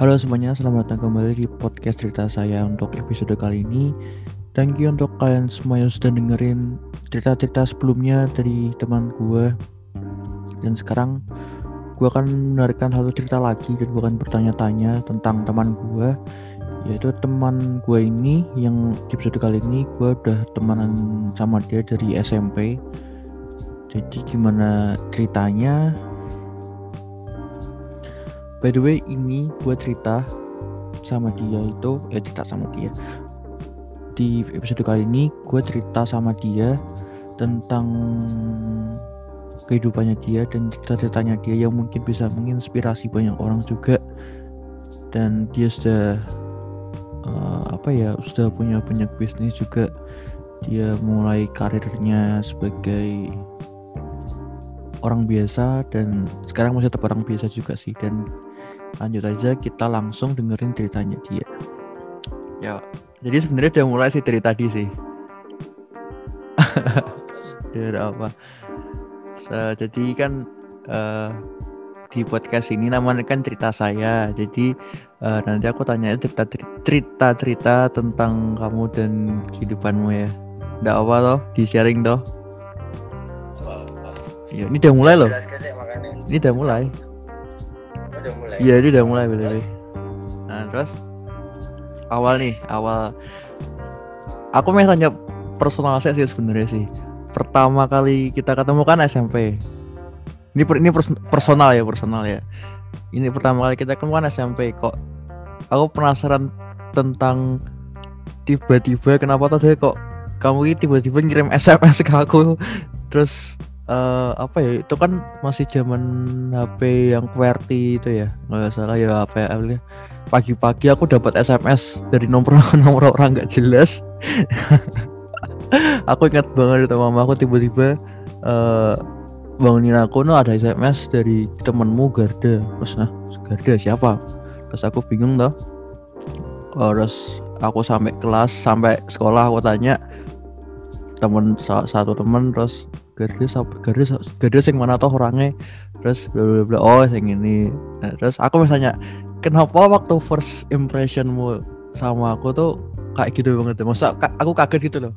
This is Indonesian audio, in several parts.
Halo semuanya, selamat datang kembali di podcast cerita saya untuk episode kali ini. Thank you untuk kalian semua yang sudah dengerin cerita-cerita sebelumnya dari teman gue. Dan sekarang gue akan menarikan satu cerita lagi dan gue akan bertanya-tanya tentang teman gue yaitu teman gue ini yang di episode kali ini gue udah temanan sama dia dari SMP jadi gimana ceritanya by the way ini gue cerita sama dia itu ya cerita sama dia. Di episode kali ini gue cerita sama dia tentang kehidupannya dia dan cerita-ceritanya dia yang mungkin bisa menginspirasi banyak orang juga. Dan dia sudah uh, apa ya sudah punya banyak bisnis juga. Dia mulai karirnya sebagai orang biasa dan sekarang masih tetap orang biasa juga sih. Dan lanjut aja kita langsung dengerin ceritanya dia. Ya jadi sebenarnya udah mulai sih dari tadi sih. Ya udah apa? So, jadi kan uh, di podcast ini namanya kan cerita saya. Jadi uh, nanti aku tanya cerita cerita cerita tentang kamu dan kehidupanmu ya. Nggak apa toh di sharing toh Ya, ini udah mulai loh. Ini udah mulai udah mulai. Iya ini udah mulai betul nah terus? Awal nih awal. Aku mau tanya personal saya sih sebenarnya sih. Pertama kali kita ketemu kan SMP ini per, ini personal ya personal ya. Ini pertama kali kita ketemu kan SMP kok. Aku penasaran tentang tiba-tiba kenapa tadi kok kamu tiba-tiba ngirim SMS ke aku. Terus uh, apa ya itu kan masih zaman HP yang QWERTY itu ya nggak salah ya HP ya. Pagi-pagi aku dapat SMS dari nomor nomor orang nggak jelas. Aku ingat banget itu mama aku tiba-tiba uh, bangunin aku no ada SMS dari temenmu Garda. Terus nah Garda siapa? Terus aku bingung toh. Oh, terus aku sampai kelas sampai sekolah aku tanya temen satu temen terus Gardes Gardes Gardes yang mana tuh orangnya? Terus bla bla bla oh yang ini. Nah, terus aku misalnya kenapa waktu first impressionmu sama aku tuh kayak gitu banget masa aku kaget gitu loh.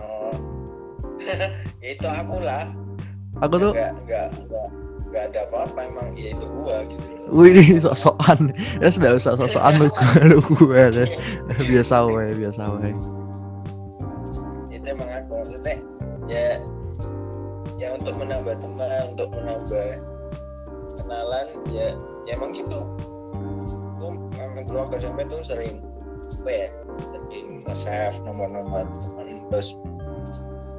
Oh. Itu aku lah. Aku tuh nggak ada apa-apa emang ya itu gua gitu loh. Wih ini sok-sokan. Ya sudah usah sok-sokan lu gua lu gua biasa wae biasa wae ya ya untuk menambah teman untuk menambah kenalan ya ya emang gitu. Tuh memang dulu aku SMP tuh sering apa ya sering nge-save nomor-nomor teman. Terus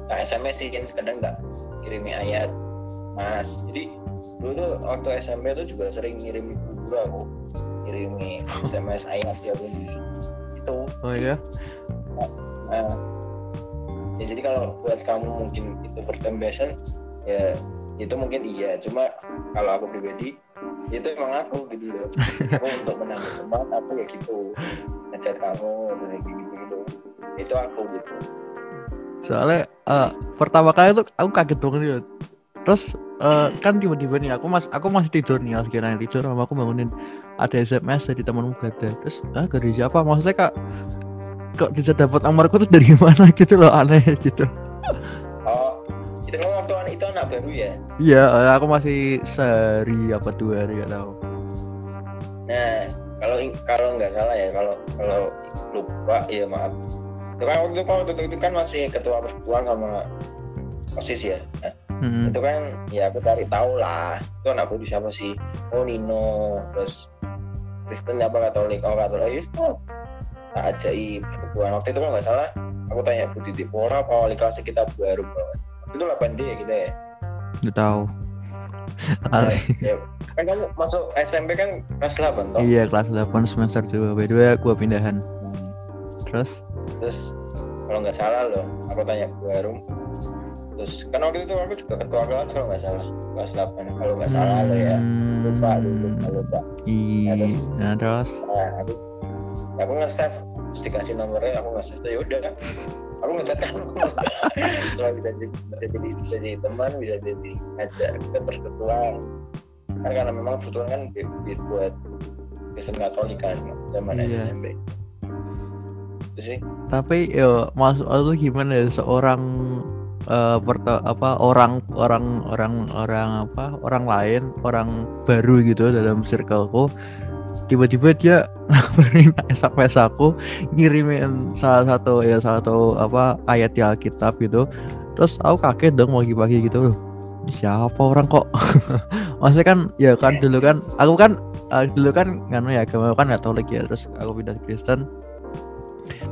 nah SMS sih kan kadang nggak kirimi ayat mas. Jadi dulu tuh waktu SMP tuh juga sering ngirim guru aku kirimi SMS ayat ya itu. Oh iya? Nah ya jadi kalau buat kamu mungkin itu first impression ya itu mungkin iya. Cuma kalau aku pribadi itu emang aku gitu loh. Aku untuk menambah teman aku ya gitu. Ngechat kamu dan gitu gitu itu aku gitu. Soalnya uh, pertama kali tuh aku kaget banget ya. Terus uh, kan tiba-tiba nih aku mas aku masih tidur nih akhirnya tidur sama aku bangunin. Ada SMS dari temanmu gak ada terus ah dari siapa? Maksudnya kak kok bisa dapat nomorku tuh dari mana gitu loh aneh gitu. Oh itu waktu itu anak baru ya? Iya aku masih sehari apa dua hari gak tahu. Nah kalau kalau nggak salah ya kalau kalau lupa ya maaf. Itu kan waktu itu, waktu itu kan masih ketua perempuan sama osis ya? Nah, hmm. itu kan ya aku cari tahu lah. Itu anak baru siapa sih? Oh Nino terus Kristen apa Katolik? Oh Katolik. Itu ajaib perempuan waktu itu kalau nggak salah aku tanya Bu Titi Pora apa? Wali kelas kita baru banget. Itu 8D ya kita ya. Nggak tahu. Nah, ya, kan kamu masuk SMP kan kelas 8 toh? Iya kelas 8 semester 2 by the way aku pindahan. Hmm. terus? Terus kalau nggak salah loh aku tanya Bu Harum terus kan waktu itu aku juga ketua kelas kalau nggak salah kelas 8 kalau nggak salah hmm. lo ya lupa lupa lupa. Iya. Nah, terus, nah, terus? Nah, aku aku nge-save terus dikasih nomornya aku nge-save ya udah aku ngecat kamu. Soalnya bisa jadi bisa jadi bisa jadi teman bisa jadi ngajak ke persekutuan kan karena memang kebetulan kan buat Kristen Katolik kan zaman Iya. SMP itu sih. Tapi yo maksud aku gimana ya seorang eh perta- apa orang orang orang orang apa orang lain orang baru gitu dalam circleku tiba-tiba dia SMS aku ngirimin salah satu ya salah satu apa ayat di Alkitab gitu. Terus aku kaget dong pagi-pagi gitu. Loh "Ini siapa orang kok? Maksudnya kan ya kan dulu kan aku kan eh, dulu kan nganu ya agama kan Katolik ya terus aku pindah Kristen.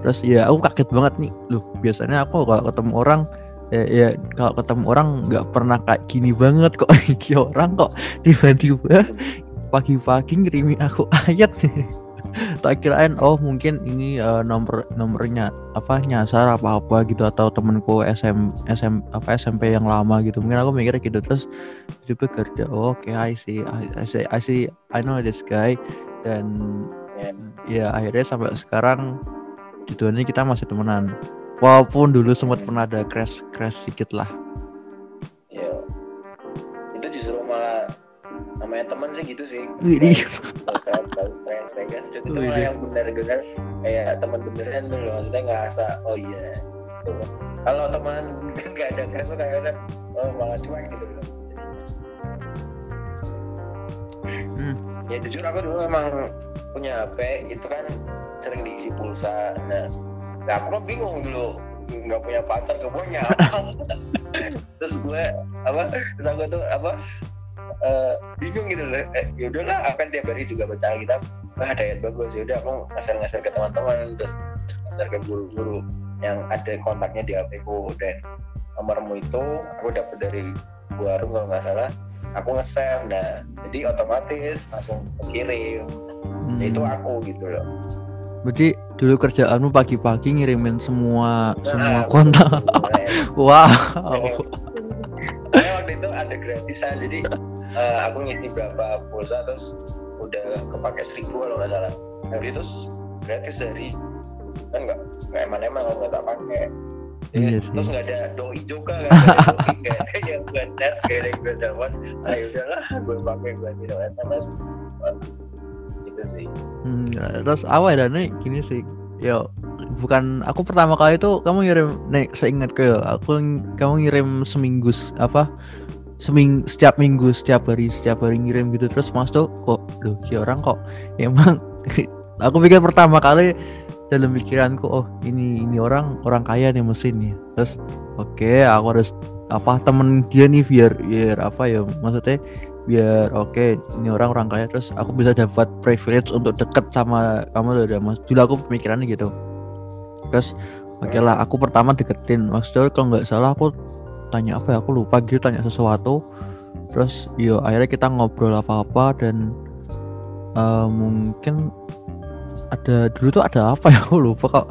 Terus ya aku kaget banget nih. Loh biasanya aku kalau ketemu orang ya, ya kalau ketemu orang nggak pernah kayak gini banget kok. Iki orang kok tiba-tiba pagi-pagi ngirimin aku ayat. Tak kirain oh mungkin ini eh, nomor nomornya apa nyasar apa apa gitu atau temenku SM SM apa SMP yang lama gitu. Mungkin aku mikirnya gitu terus tiba kerja oh, oke I see I, I see I see I know this guy. Dan ya ya akhirnya sampai sekarang di dunia kita masih temenan. Walaupun dulu sempat pernah ada crash crash sedikit lah namanya teman sih gitu sih. Widih. Kalau sekarang tahu tren Vegas itu malah yang benar-benar kayak teman beneran tuh loh. Maksudnya nggak asa oh iya Gitu. kalau teman nggak ada kan tuh kayak oh malah cuek gitu loh. Hmm. ya jujur aku dulu memang punya HP itu kan sering diisi pulsa. Nah nah aku kan bingung dulu nggak punya pacar gak punya apa. Terus gue apa terus aku tuh apa eh, bingung gitu loh. Eh, ya udahlah aku kan tiap hari juga baca kitab ah ada ayat bagus ya udah aku ngasih-ngasih ke teman-teman terus ngasih ke guru-guru yang ada kontaknya di HP ku dan nomormu itu aku dapat dari warung kalau nggak salah. Aku nge-save nah jadi otomatis langsung kirim. Hmm. itu aku gitu loh. Berarti dulu kerjaanmu pagi-pagi ngirimin semua semua Nah, kontak. Betul. wow. Soalnya waktu itu ada gratisan jadi eh, aku ngisi berapa pulsa terus udah kepake seribu kalau nggak salah. Nah itu gratis dari kan nggak nggak emang-emang kalau nggak tak pakai Jadi, Iya sih. terus nggak ada doi juga kan nggak ada yang gue net nggak ada yang gue telepon. Ah ya udahlah gue pakai gue tidak sms gitu sih. Hmm, terus awal dan nih gini sih. Yo bukan aku pertama kali itu kamu ngirim nih seingat ke aku kamu ngirim seminggu apa seming setiap minggu setiap hari setiap hari ngirim gitu. Terus mas tuh kok loh si orang kok emang aku pikir pertama kali dalam pikiranku oh ini ini orang orang kaya nih mesin nih. Terus oke aku harus apa temen dia nih biar biar apa ya maksudnya biar oke ini orang orang kaya. Terus aku bisa dapat privilege untuk deket sama kamu udah mas. Dulu aku pemikirannya gitu. Terus oke lah aku pertama deketin. Maksudnya kalau nggak salah aku tanya apa ya aku lupa gitu tanya sesuatu. Terus yo akhirnya kita ngobrol apa apa dan eh, mungkin ada dulu tuh ada apa ya aku lupa kok.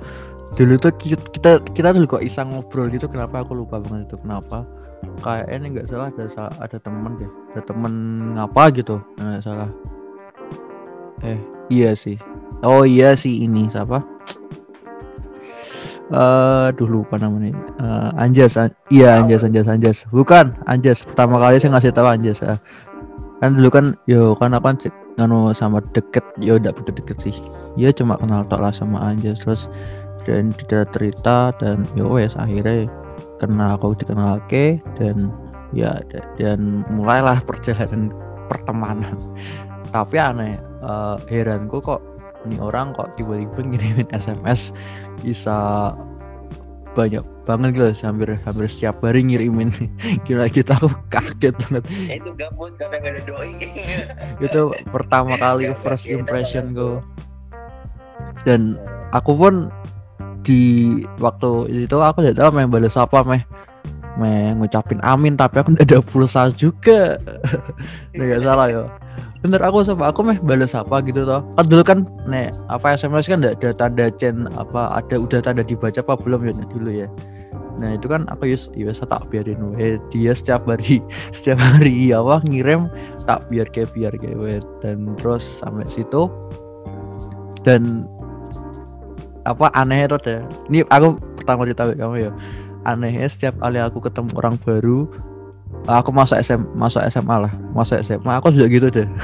Dulu tuh ki- kita kita dulu kok iseng ngobrol gitu kenapa aku lupa banget itu kenapa? Kayaknya nggak salah ada ada temen deh ada temen ngapa gitu nggak salah. Eh iya sih. Oh iya sih ini siapa eh duh lupa namanya. Eh, Anjas An- iya Anjas Anjas Anjas. Bukan Anjas. Pertama kali saya ngasih tahu Anjas ya. kan dulu kan yo kan apa kan nganu sama deket. Yo udah udah deket sih. Ya cuma kenal tok lah sama Anjas terus dan tidak cerita dan yo wes akhirnya kena aku dikenal ke dan ya da- dan mulailah perjalanan pertemanan. Tapi aneh eh, heranku kok ini orang kok tiba-tiba ngirimin SMS bisa banyak banget gitu hampir hampir setiap hari ngirimin. Gila kita aku kaget banget. Ya itu gabut karena nggak ada doi. Itu pertama kali Gak first impression gue dan aku pun di waktu itu aku tidak tahu meh balas apa meh. Meh ngucapin amin tapi aku tidak ada pulsa juga. Nggak salah ya bener aku sama aku meh balas apa gitu toh. Kan dulu kan nek apa SMS kan ada tanda cen apa ada udah tanda dibaca apa belum ya dulu ya. Nah itu kan aku yus yus tak biarin we dia setiap hari setiap hari apa ngirim tak biar kayak biar kayak we. dan terus sampai situ dan apa aneh itu deh. Ini aku pertama cerita kamu ya. Anehnya setiap kali aku ketemu orang baru aku masuk SM masuk SMA lah. Masuk SMA aku juga gitu deh.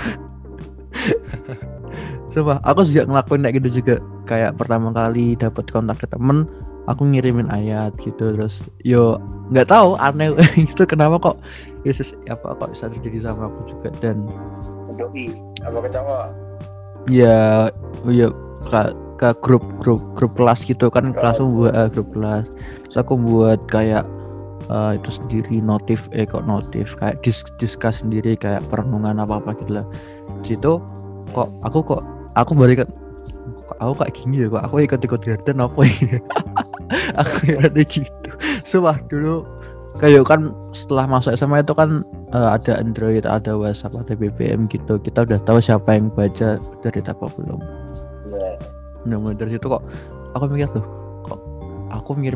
Coba aku juga ngelakuin kayak gitu juga. Kayak pertama kali dapat kontak ke temen aku ngirimin ayat gitu terus yo nggak tahu aneh itu kenapa kok Yesus apa kok bisa terjadi sama aku juga dan doi apa ketawa ya ya ke, ke grup grup grup kelas gitu kan kelas buat eh, grup kelas. Terus aku buat kayak eh, itu sendiri notif eh kok notif? Kayak dis discuss sendiri kayak perenungan apa apa gitu lah. Di situ kok aku kok aku baru ikut kok aku kayak gini ya kok aku ikut ikut garden apa ya? Aku ada gitu. Sumpah dulu kayak kan setelah masuk SMA itu kan eh, ada Android ada WhatsApp ada BBM gitu. Kita udah tahu siapa yang baca dari apa belum ya nah dari situ kok aku mikir tuh aku mikir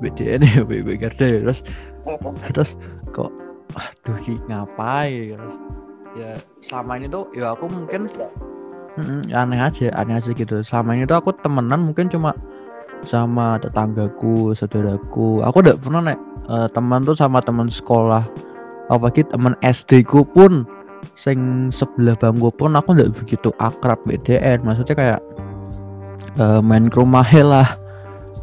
BDN ya BB Garda ya terus terus kok aduh ki ngapain terus? Ya selama ini tuh ya aku mungkin mm, aneh aja aneh aja gitu. Selama ini tuh aku temenan mungkin cuma sama tetanggaku saudaraku. Aku udah pernah nek eh, teman tuh sama teman sekolah apalagi teman SD ku pun sing sebelah bangku pun aku nggak begitu akrab BDN maksudnya kayak eh, main ke rumahnya lah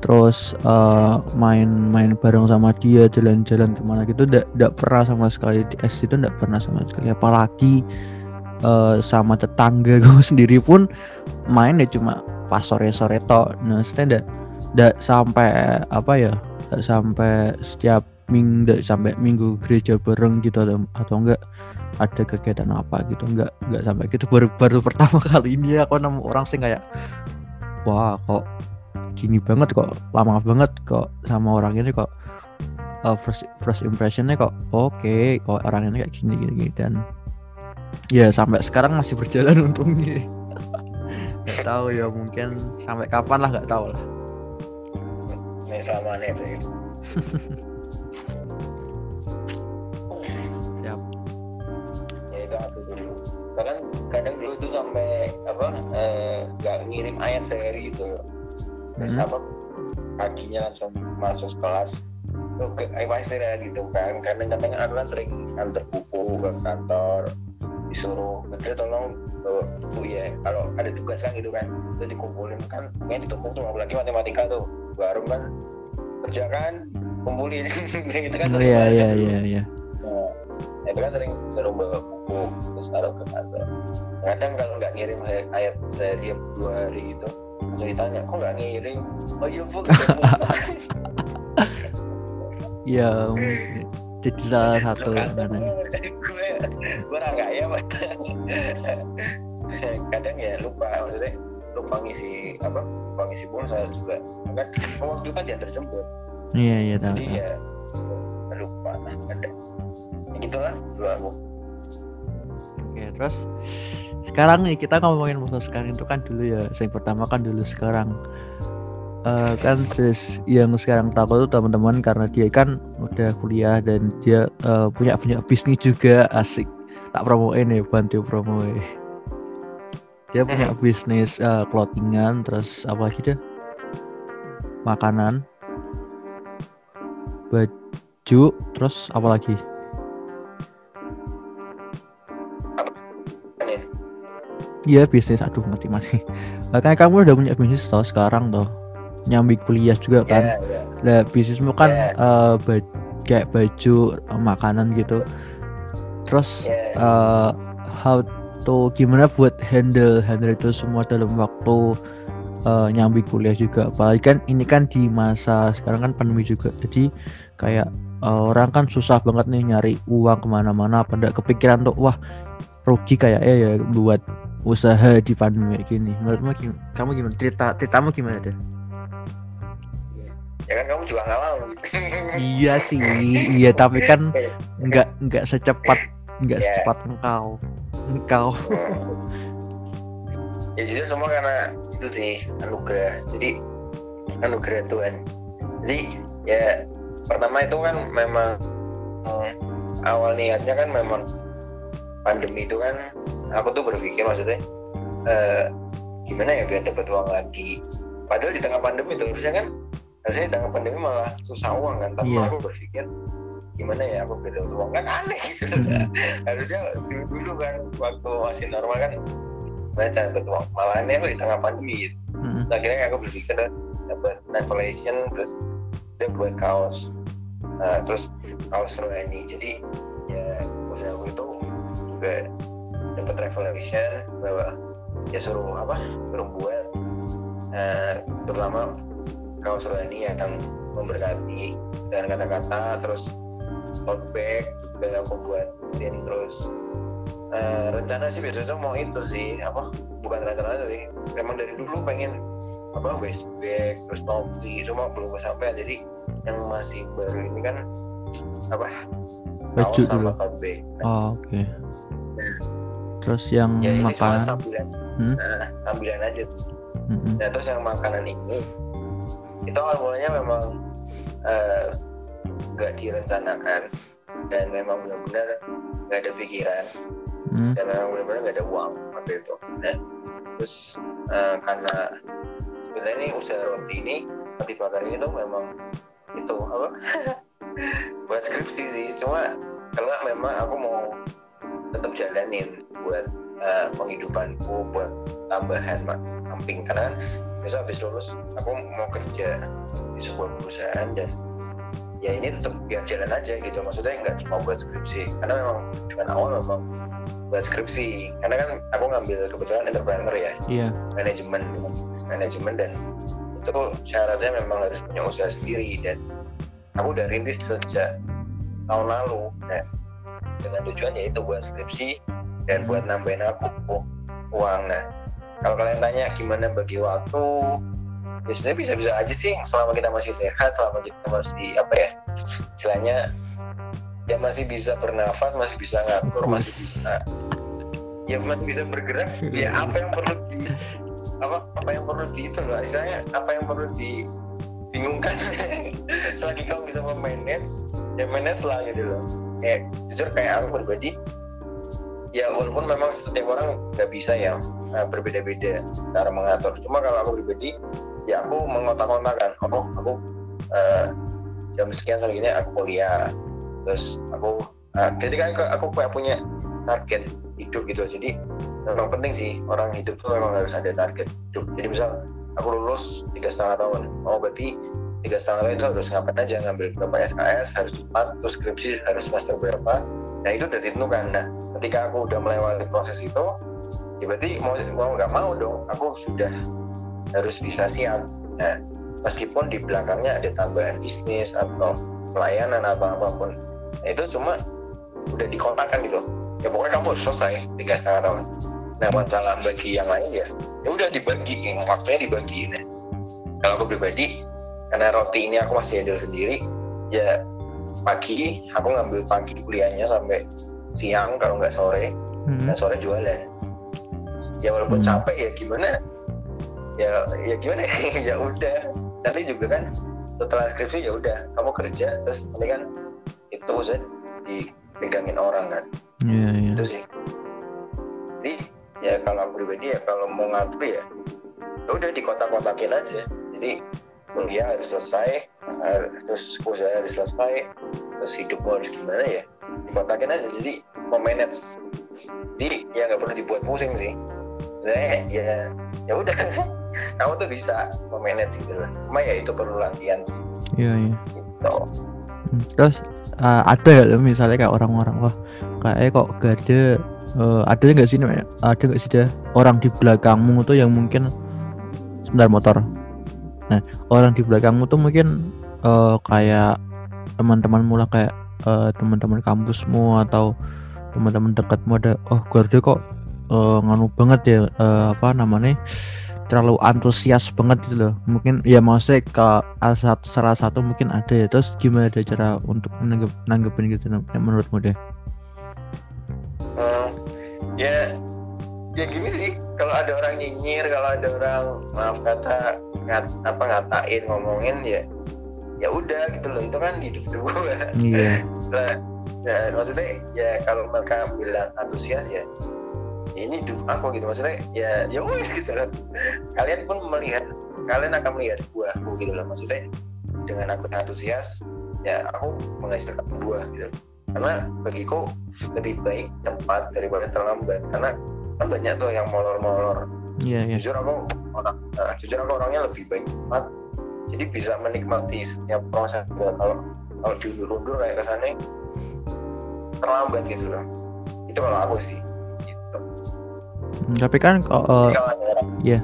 terus eh, main-main bareng sama dia jalan-jalan ke mana gitu nggak pernah sama sekali di SD itu nggak pernah sama sekali. Apalagi eh, sama tetangga gue sendiri pun main ya cuma pas sore-sore tok. Nah maksudnya nggak sampai apa ya nggak sampai setiap minggu sampai minggu gereja bareng gitu atau, atau enggak ada kegiatan apa gitu enggak enggak sampai gitu. Baru baru pertama kali ini aku nemu orang sih kayak wah kok gini banget kok lama banget kok sama orang ini kok. Uh, first first impressionnya kok oke kok orang ini kayak gini gini, gini. dan ya sampai sekarang masih berjalan untungnya. Nggak tahu ya mungkin sampai kapan lah nggak tahu lah. Ini sama nih Siap. ya itu aku dulu. Bahkan kadang dulu tuh sampai apa eh, nggak ngirim ayat sehari gitu Mhm. apa paginya langsung masuk kelas. Tuh ke eh, pasti ada gitu kan? Kadang-kadang aku kan sering antar buku ke kantor disuruh kerja tolong buku ya. Kalau ada tugas kan gitu kan itu dikumpulin kan mungkin ditumpuk tuh apalagi matematika tuh. Baru kan kerja kan kumpulin. Gitu kan oh sering iya banget iya dulu. iya iya. Nah, itu kan sering sering bawa buku terus taruh ke kantor. Kadang kalau nggak ngirim se- ayat sehari atau dua hari itu langsung ditanya kok nggak ngirim? Oh iya bu. Mungkin. jadi salah satu karena gue gue orang kaya kadang ya lupa maksudnya lupa ngisi apa lupa ngisi pulsa juga. Kan waktu itu kan diantar jemput iya iya tahu jadi tahu. ya lupa ada. Ya, gitulah dua aku Oke, terus sekarang nih kita ngomongin masa sekarang itu kan dulu ya. Yang pertama kan dulu sekarang. Eh, kan sis yang sekarang tahu tuh teman-teman karena dia kan udah kuliah dan dia eh, punya punya bisnis juga asik. Tak promoin ya, bantu promo Dia punya bisnis eh, clothingan terus apa lagi dia? Makanan. Baju, terus apa lagi? Iya bisnis, aduh mati mati. Makanya kamu udah punya bisnis toh sekarang toh, nyambi kuliah juga kan. ya, ya. Lah bisnismu kan Iya. eh, ba- kayak baju, eh, makanan gitu. Terus Ya. eh, how to gimana buat handle handle itu semua dalam waktu eh, nyambi kuliah juga. Apalagi kan ini kan di masa sekarang kan pandemi juga. Jadi kayak eh, orang kan susah banget nih nyari uang ke mana-mana. Pada kepikiran tuh wah rugi kayaknya ya buat usaha di pandemi kayak gini. Menurutmu gim- kamu gimana? Cerita ceritamu gimana deh? ya kan kamu juga nggak mau Iya sih, iya tapi kan nggak nggak secepat nggak Ya. secepat engkau engkau ya justru semua karena itu sih anugerah jadi anugerah Tuhan jadi ya pertama itu kan memang hmm, awal niatnya kan memang pandemi itu kan aku tuh berpikir maksudnya eh, gimana ya biar dapat uang lagi. Padahal di tengah pandemi itu harusnya kan harusnya di tengah pandemi malah susah uang kan. Tapi Iya. aku berpikir gimana ya aku beda uang? Kan aneh gitu. Hmm. harusnya dulu dulu kan waktu masih normal kan baca dapat uang? Malah ini aku di tengah pandemi gitu. Hmm. nah, akhirnya aku berpikir dapat revelation terus dia buat kaos. Nah, terus kaos ini jadi ya usaha aku itu juga dapat revelation bahwa ya suruh apa suruh buat uh, terutama kaos ini yang memberkati dengan kata-kata terus bag juga aku buatin terus uh, rencana sih biasanya mau itu sih apa bukan rencana sih memang dari dulu pengen apa waist terus topi cuma belum sampai jadi yang masih baru ini kan apa baju dulu. bag oh, oke okay. nah, terus yang ya, makanan sambilan hmm? nah, sambilan aja hmm. nah terus yang makanan ini itu awalnya memang uh, nggak direncanakan dan memang benar-benar nggak ada pikiran hmm. dan memang benar-benar nggak ada uang waktu itu nah terus uh, karena sebenarnya ini usaha roti ini roti bakar ini tuh memang itu apa buat skripsi sih cuma kalau memang aku mau tetap jalanin buat uh, penghidupanku buat tambahan samping. Karena besok habis lulus aku mau kerja di sebuah perusahaan dan ya ini tetap biar jalan aja gitu. Maksudnya nggak cuma buat skripsi. Karena memang cuma awal memang buat skripsi. Karena kan aku ngambil kebetulan entrepreneur ya. Iya. Manajemen manajemen dan itu syaratnya memang harus punya usaha sendiri dan aku udah rintis sejak tahun lalu. Nah, dengan tujuan yaitu buat skripsi dan buat nambahin aku uang. Nah kalau kalian tanya gimana bagi waktu ya sebenarnya bisa-bisa aja sih. Selama kita masih sehat selama kita masih apa ya istilahnya ya masih bisa bernafas masih bisa ngatur masih bisa ya masih bisa bergerak ya apa yang perlu di apa apa yang perlu di itu loh istilahnya apa yang perlu dibingungkan selagi kamu bisa memanage ya manage lah gitu loh. Kayak jujur kayak aku pribadi ya walaupun memang setiap orang nggak bisa ya eh, berbeda-beda cara mengatur. Cuma kalau aku pribadi ya aku mengotak-otakan. Oh aku uh, jam sekian sampai gini aku kuliah. Terus aku uh, ketika aku, aku punya target hidup gitu. Jadi memang penting sih orang hidup tuh memang harus ada target hidup. Jadi misal aku lulus tiga setengah tahun oh berarti tiga setengah itu harus ngapain aja ngambil berapa SKS harus cepat terus skripsi harus semester berapa. Nah itu udah ditentukan. Nah ketika aku udah melewati proses itu ya berarti mau nggak mau dong aku sudah harus bisa siap. Nah meskipun di belakangnya ada tambahan bisnis atau pelayanan atau apa pun nah, itu cuma udah dikotakan gitu. Ya pokoknya kamu harus selesai tiga setengah tahun. Nah masalah bagi yang lain ya ya udah dibagi waktunya dibagi. Nah kalau aku pribadi karena roti ini aku masih handle sendiri. Ya pagi aku ngambil pagi kuliahnya sampai siang kalau nggak sore. Hmm. dan sore jualan. Ya walaupun hmm. capek ya gimana? Ya ya gimana? Ya udah. Nanti juga kan setelah skripsi ya udah. Kamu kerja terus nanti kan itu usah dipegangin orang kan. Yeah, yeah. itu sih. Jadi ya kalau aku pribadi ya kalau mau ngatur ya, ya udah di kotak-kotakin aja. Jadi kuliah harus selesai terus usaha harus selesai terus hidupmu harus gimana ya? Dikotakin aja jadi memanage. Jadi ya nggak perlu dibuat pusing sih. Nah, ya ya udah. Kamu tuh bisa memanage gitu lah. Cuma ya itu perlu latihan sih. Iya iya. Gitu. Hmm, terus uh, ada ya misalnya kayak orang-orang wah kayak kok gak ada uh, ada nggak sih ada nggak sih deh orang di belakangmu tuh yang mungkin sebentar motor nah orang di belakangmu tuh mungkin uh, kayak teman-temanmu lah kayak uh, teman-teman kampusmu atau teman-teman dekatmu ada oh gue kok uh, nganu banget ya uh, apa namanya terlalu antusias banget gitu loh. Mungkin ya maksudnya ke salah satu mungkin ada ya. Terus gimana ada cara untuk nanggep, nanggepin gitu yang menurutmu deh? Uh, ya ya gini sih kalau ada orang nyinyir kalau ada orang maaf kata ngat, apa ngatain ngomongin ya ya udah gitu loh. Itu kan hidup gue iya. Nah, maksudnya ya kalau mereka bilang antusias ya ini hidup aku gitu. Maksudnya ya ya wes gitu loh. Kalian pun melihat kalian akan melihat buahku gitu loh. Maksudnya dengan aku antusias ya aku menghasilkan buah gitu. Karena bagiku lebih baik cepat daripada terlambat. Karena kan banyak tuh yang molor-molor. Iya iya. Jujur aku orang nah, jujur aku orangnya lebih baik cepat jadi bisa menikmati setiap proses kalau kalau diundur-undur kayak kesannya terlambat gitu loh. Itu kalau aku sih gitu. Hmm, tapi kan uh, kalau ada orang, ya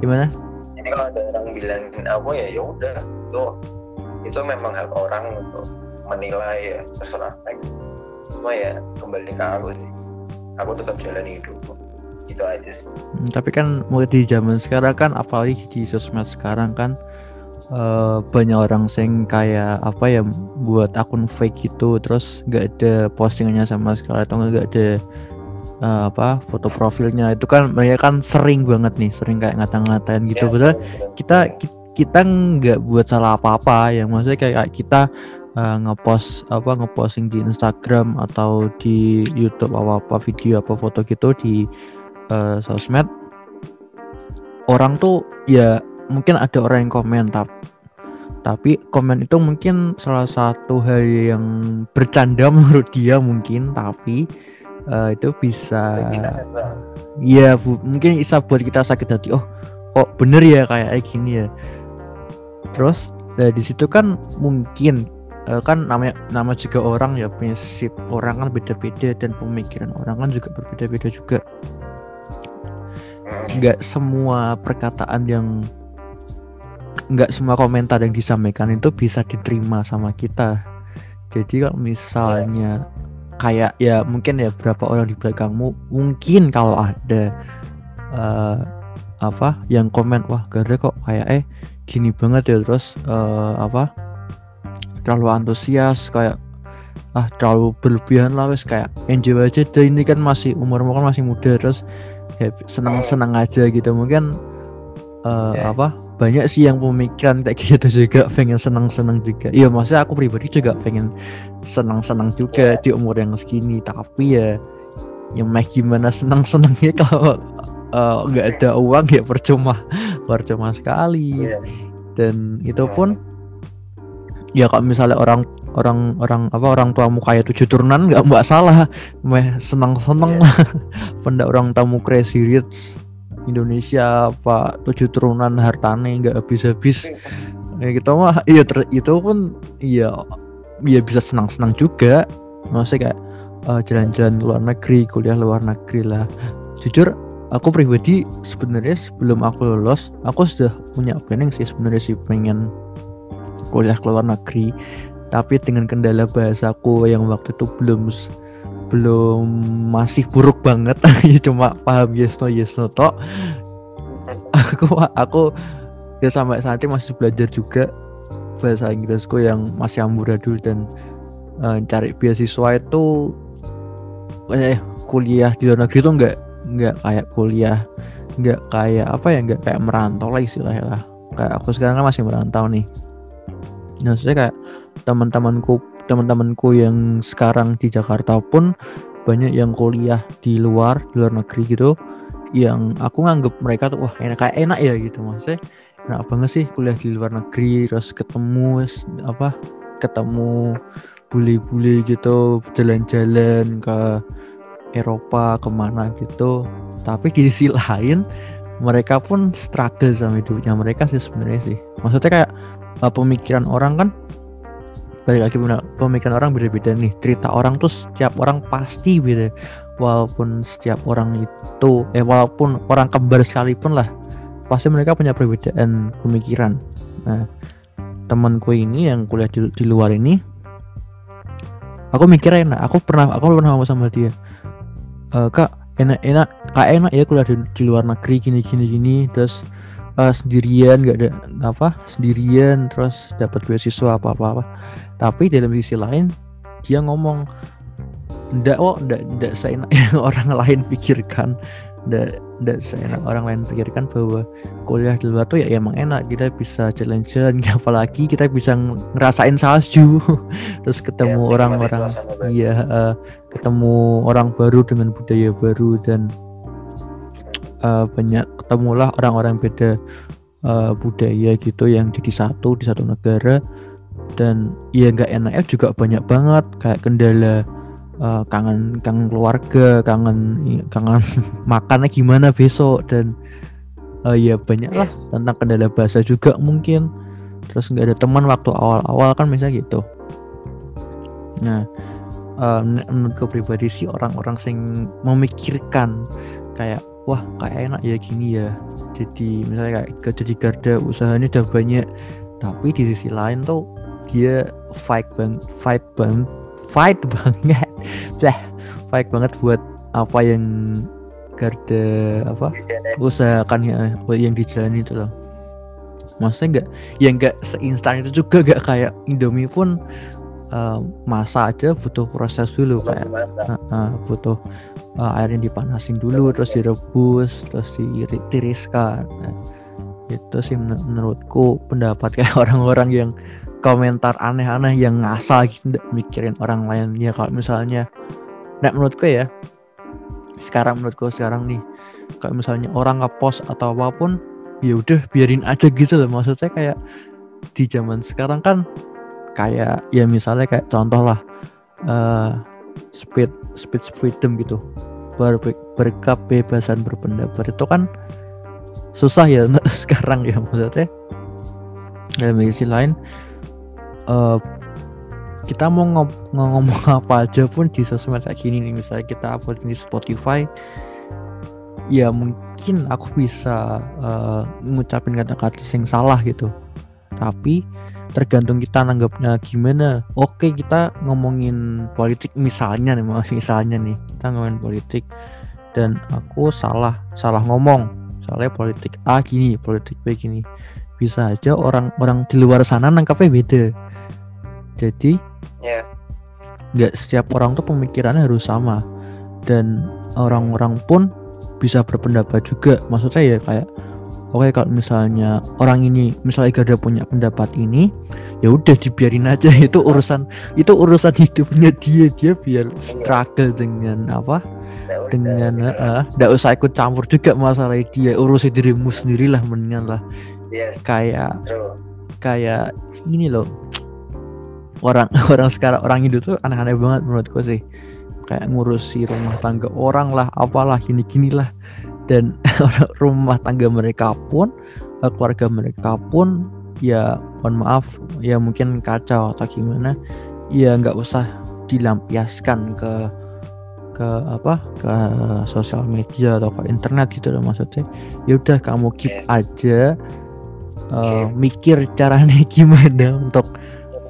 gimana? Jadi kalau ada orang bilangin aku ya ya udah itu itu memang hak orang untuk menilai ya terserah. Cuma ya kembali ke aku sih aku tetap jalani hidupku itu aja sih. Hmm, tapi kan mulai di zaman sekarang kan apalagi di sosmed sekarang kan eh, banyak orang sing kayak apa ya buat akun fake gitu terus nggak ada postingannya sama sekali atau nggak ada eh, apa foto profilnya. Itu kan mereka kan sering banget nih sering kayak ngata-ngatain gitu. Ya, padahal kita ki- kita nggak buat salah apa-apa ya. Maksudnya kayak kita uh, ngepost apa ngeposting di Instagram atau di YouTube apa apa video apa foto gitu di uh, sosmed orang tuh ya mungkin ada orang yang komen tap- tapi komen itu mungkin salah satu hal yang bercanda menurut dia mungkin tapi uh, itu bisa sesal. Iya, Bu. mungkin bisa buat kita sakit hati. Oh, kok bener ya kayak kayak gini ya. Terus nah, di situ kan mungkin eh, kan namanya nama juga orang ya prinsip orang kan beda-beda dan pemikiran orang kan juga berbeda-beda juga. Nggak semua perkataan yang nggak semua komentar yang disampaikan itu bisa diterima sama kita. Jadi kalau misalnya kayak ya mungkin ya berapa orang di belakangmu mungkin kalau ada eh, apa yang komen wah Ganda kok kayak eh gini banget ya terus eh, apa terlalu antusias kayak ah terlalu berlebihan lah wes kayak enjoy aja deh ini kan masih umurmu kan masih muda terus ya senang senang aja gitu. Mungkin eh, Ya. apa banyak sih yang pemikiran kayak gitu juga pengen senang senang juga. Iya maksudnya aku pribadi juga pengen senang senang juga di umur yang segini tapi ya yang mah gimana senang senangnya kalau eh, nggak ada uang ya percuma percuma sekali. Iya. dan itu pun ya kalau misalnya orang orang orang apa orang tuamu kaya tujuh turunan nggak mbak salah. Meh senang senang Iya. benda orang tamu crazy rich Indonesia apa tujuh turunan hartane nggak habis habis ya gitu mah. Iya itu pun iya iya bisa senang senang juga. Maksudnya kayak eh, jalan-jalan luar negeri kuliah luar negeri lah. Jujur aku pribadi sebenarnya sebelum aku lulus aku sudah punya planning sih sebenarnya sih pengen kuliah ke luar negeri tapi dengan kendala bahasaku yang waktu itu belum belum masih buruk banget. Ya cuma paham yes no yes no tok. Aku aku ya sampai saat ini masih belajar juga bahasa Inggrisku yang masih amburadul dan eh, cari beasiswa itu eh, kuliah di luar negeri itu nggak nggak kayak kuliah nggak kayak apa ya nggak kayak merantau lah istilahnya lah. Kayak aku sekarang kan masih merantau nih nah maksudnya kayak teman-temanku teman-temanku yang sekarang di Jakarta pun banyak yang kuliah di luar di luar negeri gitu yang aku nganggep mereka tuh wah enak kayak enak ya gitu. Maksudnya enak banget sih kuliah di luar negeri terus ketemu apa ketemu bule-bule gitu jalan-jalan ke Eropa ke mana gitu. Tapi di sisi lain mereka pun struggle sama hidupnya mereka sih sebenarnya sih maksudnya kayak uh, pemikiran orang kan balik lagi pemikiran orang beda-beda nih. Cerita orang tuh setiap orang pasti beda. Walaupun setiap orang itu eh walaupun orang kembar sekalipun lah pasti mereka punya perbedaan pemikiran. Nah temanku ini yang kuliah di, di luar ini aku mikir enak. Aku pernah aku pernah ngomong sama dia "Eh, kak enak enak kak enak ya kuliah di, di luar negeri gini gini gini terus eh, sendirian gak ada apa sendirian terus dapat beasiswa apa apa apa. Tapi dalam sisi lain dia ngomong ndak kok ndak ndak seenak yang orang lain pikirkan. Ndak ndak seenak orang lain pikirkan bahwa kuliah di luar tuh ya emang enak. Kita bisa jalan-jalan apalagi kita bisa ngerasain salju. Terus ketemu Ya, orang-orang baru. iya eh, ketemu orang baru dengan budaya baru dan eh, banyak ketemulah orang-orang beda eh, budaya gitu yang jadi satu di satu negara. Dan ya nggak enaknya juga banyak banget kayak kendala uh, kangen kangen keluarga kangen kangen makannya gimana besok dan uh, ya banyak lah tentang kendala bahasa juga mungkin. Terus nggak ada teman waktu awal-awal kan misalnya gitu. Nah uh, menurutku pribadi sih orang-orang sing memikirkan kayak wah kayak enak ya gini ya. Jadi misalnya kayak jadi garda usahanya udah banyak. Tapi di sisi lain tuh dia fight bang fight bang fight banget. Lah fight banget buat apa yang garda apa usahakan ya yang dijalani itu loh. Maksudnya enggak ya enggak seinstan itu juga enggak kayak Indomie pun uh, masak aja butuh proses dulu kayak uh, uh, butuh uh, airnya dipanasin dulu terus direbus terus ditiriskan nah, itu sih men menurutku pendapat kayak orang-orang yang komentar aneh-aneh yang ngasal gitu mikirin orang lain ya kalau misalnya nah menurutku ya sekarang menurutku sekarang nih kalau misalnya orang ngepost atau apa pun ya udah biarin aja gitu loh. Maksudnya kayak di zaman sekarang kan kayak ya misalnya kayak contoh lah uh, speed speed freedom gitu. Ber berkebebasan berpendapat. Itu kan susah ya sekarang ya maksudnya. Dalam sisi lain uh, kita mau ngom ngomong apa aja pun di sosmed kayak gini nih. Misalnya kita upload di Spotify ya mungkin aku bisa uh, ngucapin kata-kata yang salah gitu. Tapi tergantung kita nanggapnya gimana. Oke kita ngomongin politik misalnya nih misalnya nih. Kita ngomongin politik dan aku salah salah ngomong. Soalnya politik A gini politik B gini. Bisa aja orang-orang di luar sana nangkapnya beda. Jadi yeah. nggak setiap orang tuh pemikirannya harus sama. Dan orang-orang pun bisa berpendapat juga. Maksudnya ya kayak oke kalau misalnya orang ini misalnya Garda punya pendapat ini ya udah dibiarin aja. Itu urusan itu urusan hidupnya dia. Dia biar struggle dengan apa? Dengan tidak uh, usah ikut campur juga masalah dia. Urusin dirimu sendiri lah mendingan lah. Yes. kayak kayak ini loh. Orang orang sekarang orang Hindu tuh aneh-aneh banget menurutku sih. Kayak ngurusi rumah tangga orang lah apalah gini gini lah dan rumah tangga mereka pun eh, keluarga mereka pun ya mohon maaf ya mungkin kacau atau gimana ya nggak usah dilampiaskan ke ke apa ke sosial media atau ke internet gitu loh maksudnya. Ya udah kamu keep aja uh, mikir caranya gimana untuk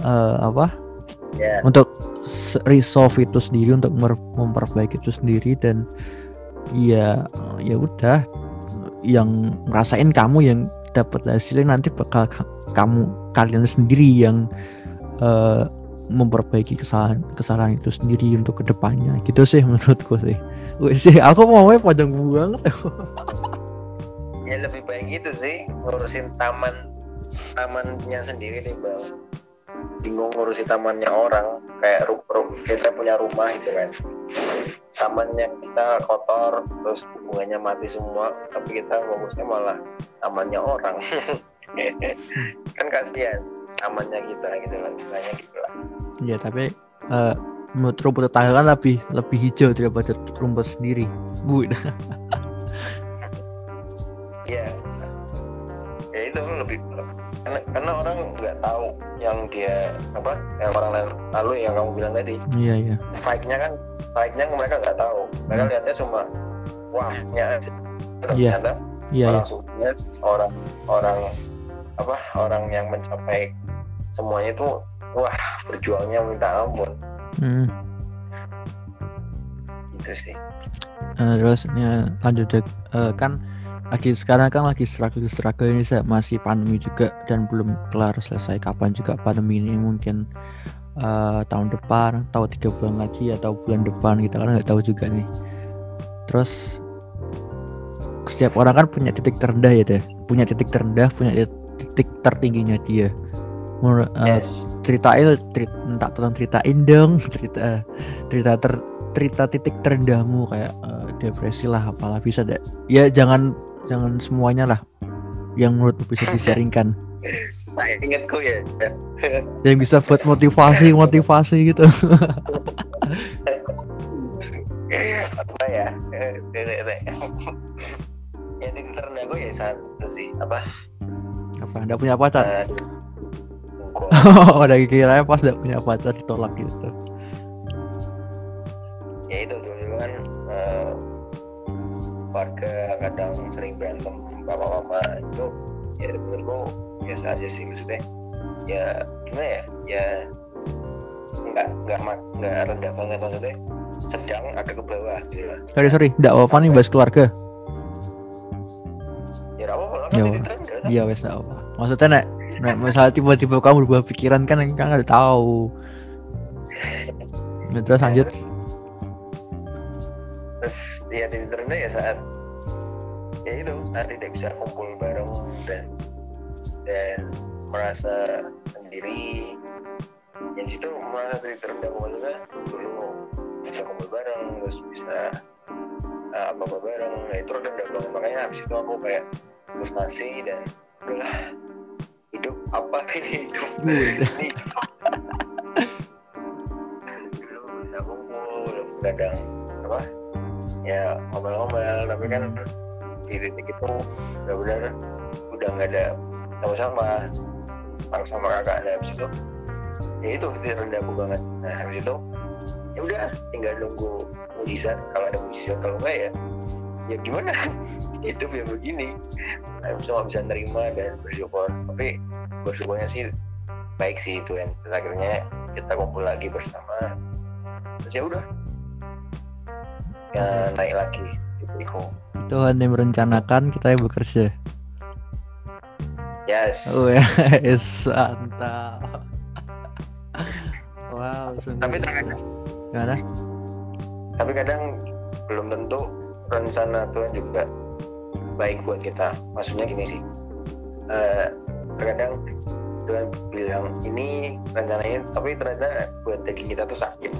uh, apa yeah. untuk resolve itu sendiri untuk memperbaiki itu sendiri dan ya ya udah. Yang ngerasain kamu yang dapat hasilnya nanti bakal kamu kalian sendiri yang uh, memperbaiki kesalahan kesalahan itu sendiri untuk ke depannya. Gitu sih menurutku sih. Wih, sih aku mau panjang banget. Ya lebih baik gitu sih ngurusin taman tamannya sendiri deh bang. Bingung ngurusin tamannya orang kayak ru kita punya rumah gitu kan tamannya kita kotor terus bunganya mati semua tapi kita fokusnya malah tamannya orang. Kan kasihan tamannya kita gitu lah istilahnya gitu lah. Ya tapi uh, menurut rumput tetangga kan lebih lebih hijau daripada rumput sendiri. Bu. Ya ya itu lebih karena, karena orang nggak tahu yang dia apa yang orang lain lalu yang kamu bilang tadi. Iya iya. Baiknya kan baiknya mereka nggak tahu. Mereka hmm. lihatnya cuma wahnya iya iya. orang iya. orang orang apa orang yang mencapai semuanya itu wah berjuangnya minta ampun. Hmm. itu sih. Uh, terus ya, lanjut uh, kan lagi sekarang kan lagi struggle struggle ini masih pandemi juga dan belum kelar selesai. Kapan juga pandemi ini? Mungkin uh, tahun depan atau tiga bulan lagi atau bulan depan kita kan nggak tahu juga nih. Terus setiap orang kan punya titik terendah ya deh. Punya titik terendah punya titik tertingginya dia. Mur, uh, yes. ceritain cerita, entah tolong ceritain dong cerita cerita ter cerita titik terendahmu kayak uh, depresi lah apalah bisa deh. Ya jangan jangan semuanya lah yang menurut bisa disaringkan. Nah ingetku ya. Yang bisa buat motivasi motivasi gitu. Apa ya? Eh, eh, eh. ya titik terendah gue ya satu sih apa? Apa nggak punya pacar? Oh udah kira pas nggak punya pacar ditolak gitu. Ya itu dulu kan eh, keluarga kadang sering berantem bapak bapak itu ya menurutku biasa aja sih maksudnya. Ya gimana ya? Ya nggak nggak nggak rendah banget maksudnya. Sedang agak ke bawah gitu lah. Sorry sorry nggak apa nih bahas keluarga. Ya nggak apa-apa lah Ya, kan? iya wes nggak apa maksudnya nek nek misalnya tiba-tiba kamu berubah pikiran kan kan nggak tahu. Ya, terus lanjut. terus, terus ya titik terendah ya saat ya itu saat tidak bisa kumpul bareng dan dan merasa sendiri. Yang di situ merasa titik terendah maksudnya dulu bisa kumpul bareng terus bisa uh, apa apa bareng. Nah itu rendah banget. Makanya habis itu aku kayak frustasi dan udahlah hidup apa ini hidup? Udah. ini dulu bisa kumpul kadang apa ya ngomel-ngomel tapi kan di titik itu benar-benar udah nggak ada sama-sama bareng sama kakak nah habis itu ya itu titik rendahku banget. Nah habis itu ya udah tinggal nunggu mujizat. Kalau ada mujizat kalau enggak ya ya gimana? Hidup ya begini. Nah, cuma bisa nerima dan bersyukur. Tapi bersyukurnya sih baik sih itu yang Terus akhirnya kita kumpul lagi bersama. Terus ya udah ya naik lagi titikku Tuhan yang merencanakan kita yang bekerja? Yes. Oh ya. Yes mantap. Wow sungguh. Tapi terkadang- gimana? Tapi kadang belum tentu rencana Tuhan juga baik buat kita. Maksudnya gini sih Eh, terkadang Tuhan bilang ini rencananya tapi ternyata buat daging kita tuh sakit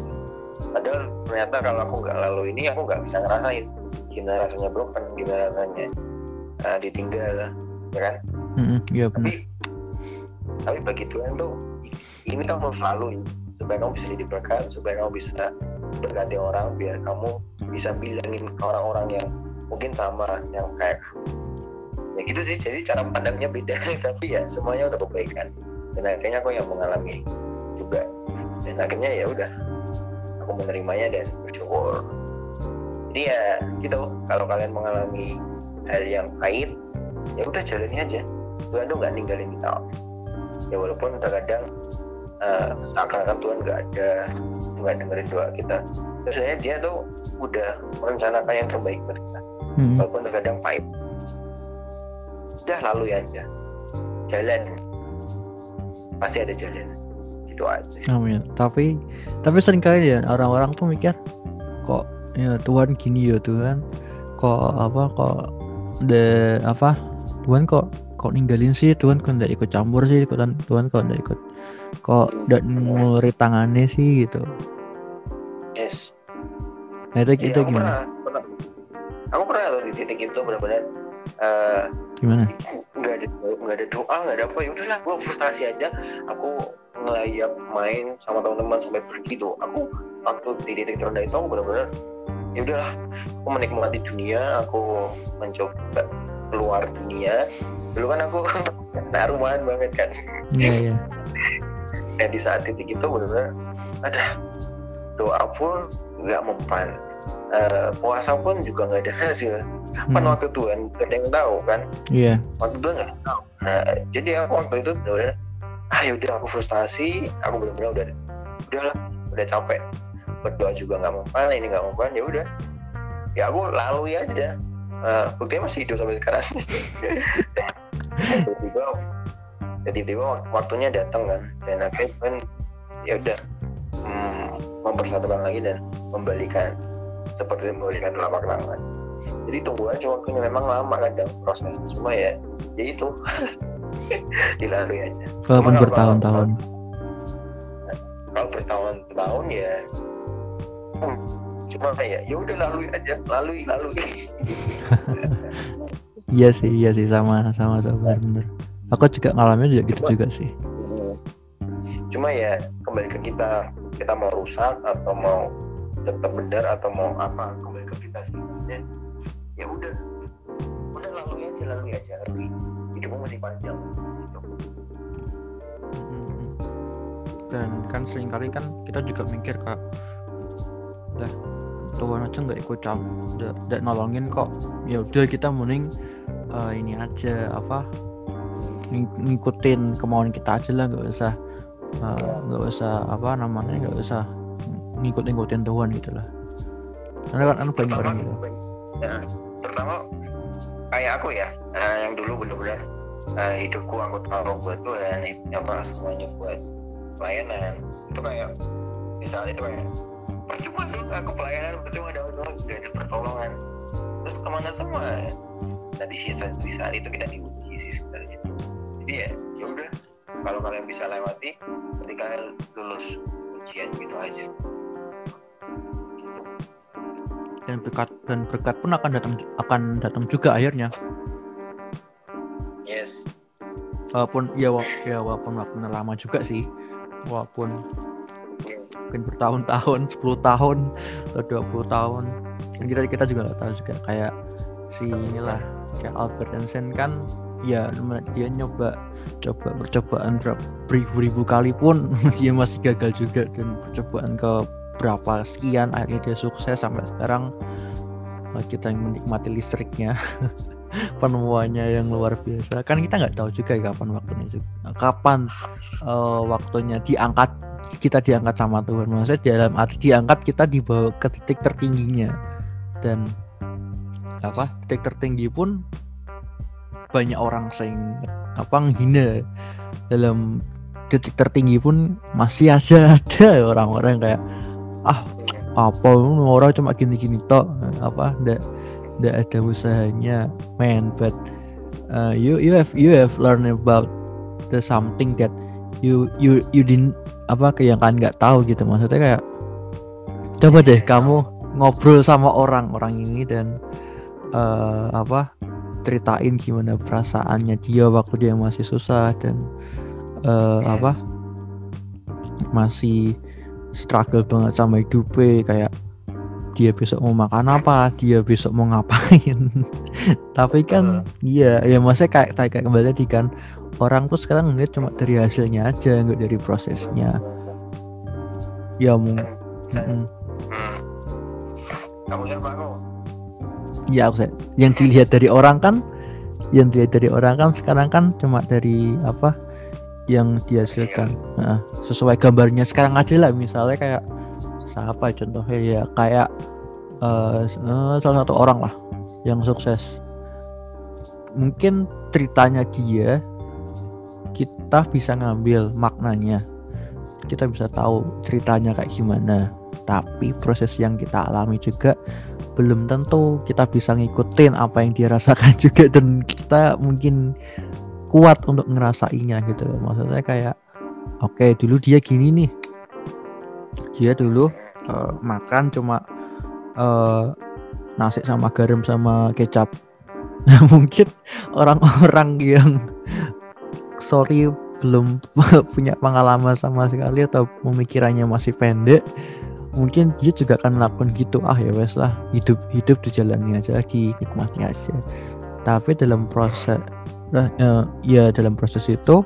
padahal ternyata kalau aku nggak lalu ini aku nggak bisa ngerasain. Gimana rasanya broken gimana rasanya eh, ditinggal ya kan? Mm-mm, iya tapi tapi bagi Tuhan tuh ini kamu selalu supaya kamu bisa jadi berkat supaya kamu bisa berkati orang biar kamu bisa bilangin ke orang-orang yang mungkin sama yang kayak ya gitu sih jadi cara pandangnya beda. Tapi ya semuanya udah kebaikan. Dan akhirnya aku yang mengalami juga. Dan akhirnya ya udah aku menerimanya dan bersyukur jadi ya gitu. Kalau kalian mengalami hal yang pahit ya udah jalani aja. Tuhan tuh nggak ninggalin kita. Ya walaupun terkadang eh, seakan-akan Tuhan nggak ada nggak dengerin doa kita. Terus sebenarnya dia tuh udah merencanakan yang terbaik buat kita. Mm-mm. walaupun terkadang pahit. Udah lalu aja. Jalan. Pasti ada jalan itu aja sih Amin. Tapi tapi sering kali ya orang-orang tuh mikir kok ya Tuhan gini ya Tuhan kok apa kok de apa Tuhan kok kok ninggalin sih Tuhan kok nggak ikut campur sih Tuhan Tuhan kok nggak ikut kok nggak nguluri tangannya sih gitu. yes Nah itu Iya, itu aku gimana? pernah, pernah aku pernah di titik itu benar-benar eh, Gimana? nggak ada nggak ada doa nggak ada apa. Ya udahlah gue frustasi aja. Aku ngelayap main sama teman-teman sampai pergi tuh. Aku waktu di titik terendah itu aku benar-benar ya udahlah. Aku menikmati dunia aku mencoba keluar dunia. Dulu kan aku nah rumahan banget kan. Iya iya. dan di saat titik itu benar-benar ada doa pun nggak mempan Eh, puasa pun juga nggak ada hasil. Kapan Hmm. waktu Tuhan gak ada yang tahu kan? Iya. waktu itu nggak tahu. Nah, jadi aku waktu itu benar ah yaudah aku frustasi aku benar-benar udah udahlah udah capek. Berdoa juga nggak mempan ini nggak mempan ya udah. Ya aku lalui aja. Uh, buktinya masih hidup sampai sekarang. Tiba-tiba tiba-tiba wak- waktunya datang kan? Dan akhirnya kan ya udah hmm, mempersatukan lagi dan membalikan seperti membalikan telapak tangan jadi tunggu aja waktunya memang lama kadang proses cuma ya. Ya itu. Dilalui aja. Walaupun bertahun-tahun. kalau bertahun-tahun ya hmm, cuma ya ya udah lalui aja. Lalui lalui. Iya sih iya sih. Sama sama sama. Benar. aku juga ngalamin juga gitu Cuma- juga sih. Cuma ya kembali ke kita. Kita mau rusak atau mau tetap benar atau mau apa kembali ke kita sih ya, ya udah. Udah lalui aja lalui aja tapi hidupmu masih panjang. Gitu. Dan kan sering kali kan kita juga mikir kak lah Tuhan aja nggak ikut cam nggak nolongin kok. Ya udah kita mending eh, ini aja apa ng- ngikutin kemauan kita aja lah nggak usah eh, nggak usah apa namanya nggak usah ngikut ngikutin Tuhan gitu lah. Karena kan kan banyak orang gitu. Ya, kayak aku ya nah, yang dulu bener-bener nah, hidupku aku taruh buat Tuhan apa semuanya buat pelayanan. Itu kayak saat itu kayak percuma dong aku pelayanan percuma dong semua gak ada pertolongan. Terus ke mana semua? Nah di sisa di saat itu kita diuji sih sebenarnya. Jadi ya ya udah. Kalau kalian bisa lewati ketika lulus ujian gitu aja dan berkat dan berkat pun akan datang akan datang juga akhirnya. Yes. Walaupun ya, wa- ya walaupun waktunya lama juga sih. Walaupun mungkin bertahun-tahun 10 tahun atau 20 tahun. Dan kita kita juga nggak tahu juga. Kayak si inilah kayak Albert Einstein kan ya dia nyoba coba percobaan beribu-ribu kali pun dia masih gagal juga dan percobaan ke berapa sekian akhirnya dia sukses sampai sekarang eh, kita yang menikmati listriknya penemuannya yang luar biasa. Kan kita nggak tahu juga ya kapan waktunya juga kapan eh, waktunya diangkat kita diangkat sama Tuhan. Maksudnya dalam arti diangkat kita dibawa ke titik tertingginya. Dan apa titik tertinggi pun banyak orang sing apa menghina. Dalam titik tertinggi pun masih aja ada orang-orang kayak ah apa orang cuma gini-gini tok. Apa ndak ndak ada usahanya. Man but uh, you you have you have learned about the something that you you you didn't apa kayak yang kalian nggak tahu gitu. Maksudnya kayak coba deh kamu ngobrol sama orang-orang ini dan eh, apa ceritain gimana perasaannya dia waktu dia masih susah dan eh, apa masih struggle banget sama hidupnya kayak dia besok mau makan apa dia besok mau ngapain. Tapi kan iya ya maksudnya kayak kayak kembali tadi kan orang tuh sekarang ngeliat cuma dari hasilnya aja nggak dari prosesnya. Ya Hmm. kamu ya aku yang dilihat dari orang kan yang dilihat dari orang kan sekarang kan cuma dari apa yang dihasilkan. Nah, sesuai gambarnya. Sekarang aja lah misalnya kayak siapa contohnya ya kayak eh, salah satu orang lah yang sukses. Mungkin ceritanya dia kita bisa ngambil maknanya. Kita bisa tahu ceritanya kayak gimana. Tapi proses yang kita alami juga belum tentu kita bisa ngikutin apa yang dia rasakan juga. Dan kita mungkin kuat untuk ngerasainnya gitu loh. Maksudnya kayak oke dulu dia gini nih. Dia dulu eh, makan cuma eh, nasi sama garam sama kecap. Nah mungkin orang-orang yang sorry belum punya pengalaman sama sekali atau pemikirannya masih pendek mungkin dia juga akan melakukan gitu. Ah ya wes lah hidup hidup dijalani aja lagi nikmati aja. Tapi dalam proses nah, eh, ya dalam proses itu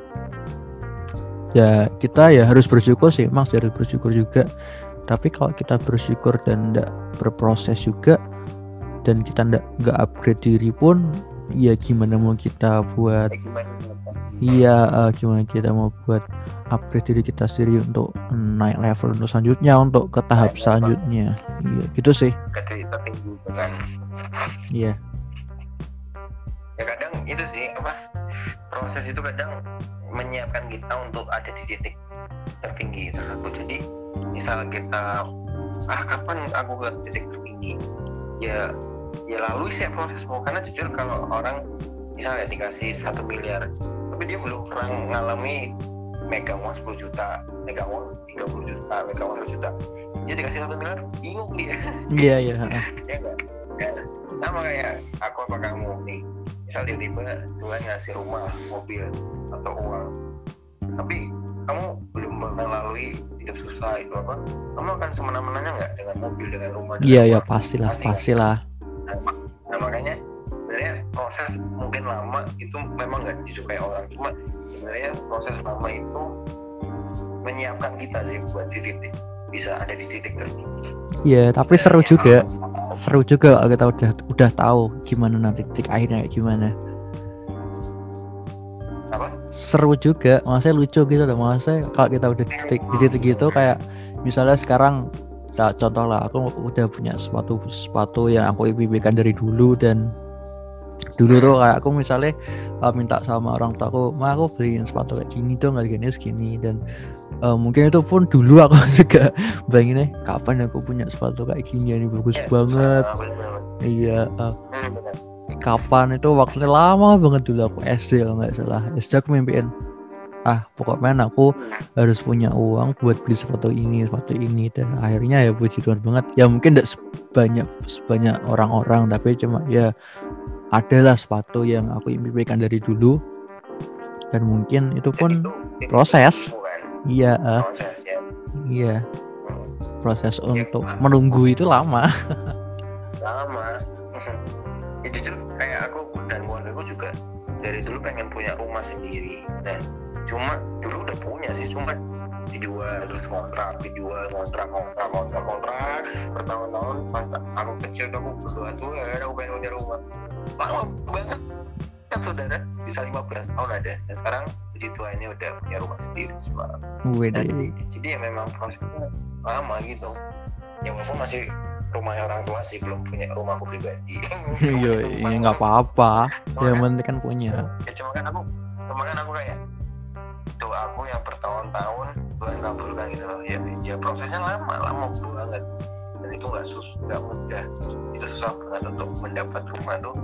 ya kita ya harus bersyukur sih mas harus bersyukur juga tapi kalau kita bersyukur dan tidak berproses juga dan kita ndak nggak upgrade diri pun ya gimana mau kita buat Iya, eh, gimana kita mau buat upgrade diri kita sendiri untuk naik level untuk selanjutnya, untuk ke tahap selanjutnya. Iya, gitu sih. Iya, ya itu sih apa proses itu kadang menyiapkan kita untuk ada di titik tertinggi tersebut. Jadi misal kita ah kapan aku ke titik tertinggi? Ya ya lalui sih prosesmu. Karena jujur kalau orang misalnya dikasih satu miliar tapi dia belum pernah ngalami megang uang 10 juta megang uang 30 juta megang uang 1 juta. Dia dikasih satu miliar bingung dia. Iya, iya. ya enggak ya, sama kayak aku apa kamu? Nih misal tiba-tiba Tuhan ngasih rumah mobil atau uang. Tapi kamu belum melalui hidup susah itu apa? Kamu akan semena-menanya nggak dengan mobil dengan rumah iya iya pastilah Pasti pastilah. Nah, nah, makanya sebenarnya proses mungkin lama itu memang nggak disukai orang. Cuma sebenarnya proses lama itu menyiapkan kita sih buat di titik bisa ada di titik tertinggi iya tapi seru juga. Seru juga kalau kita udah udah tahu gimana nanti titik akhirnya kayak gimana. Apa? Seru juga. Maksudnya lucu gitu loh. Maksudnya kalau kita udah di titik di titik gitu kayak misalnya sekarang contoh lah aku udah punya sepatu sepatu yang aku impikan dari dulu dan dulu tuh kayak aku misalnya uh, minta sama orang tua aku ma aku beliin sepatu kayak gini dong harganya segini. Dan uh, mungkin itu pun dulu aku juga bayanginnya kapan aku punya sepatu kayak gini ini bagus Ya, banget. Iya uh, bener. kapan itu waktunya lama banget dulu aku SD kalau nggak salah. SD aku mimpiin ah pokoknya aku harus punya uang buat beli sepatu ini sepatu ini. Dan akhirnya ya puji Tuhan banget. Ya mungkin tidak sebanyak sebanyak orang-orang tapi cuma ya adalah sepatu yang aku impikan dari dulu. Dan mungkin itu pun proses. Iya eh, proses ya. Iya. Proses untuk menunggu itu lama. Lama. Ya jujur kayak aku dan keluarga aku juga dari dulu pengen punya rumah sendiri. Nah cuma dulu udah punya sih cuma dijual terus kontrak dijual kontrak kontrak kontrak kontrak. Bertahun-tahun pas aku kecil tuh aku berdoa Tuhan aku pengen punya rumah. Lama banget. Kan saudara bisa 15 tahun ada. Dan sekarang puji Tuhan ini udah punya rumah sendiri sekarang. Wede. jadi ya memang prosesnya lama gitu. Ya walaupun masih rumahnya orang tua sih belum punya rumahku pribadi. Iya iya nggak apa-apa. Yang penting kan punya. Ya cuma kan aku cuma kan aku kayak doa aku yang bertahun-tahun Tuhan kabulkan gitu loh. Ya, ya prosesnya lama lama banget. Dan itu nggak sus nggak mudah. Itu susah banget untuk mendapat rumah tuh.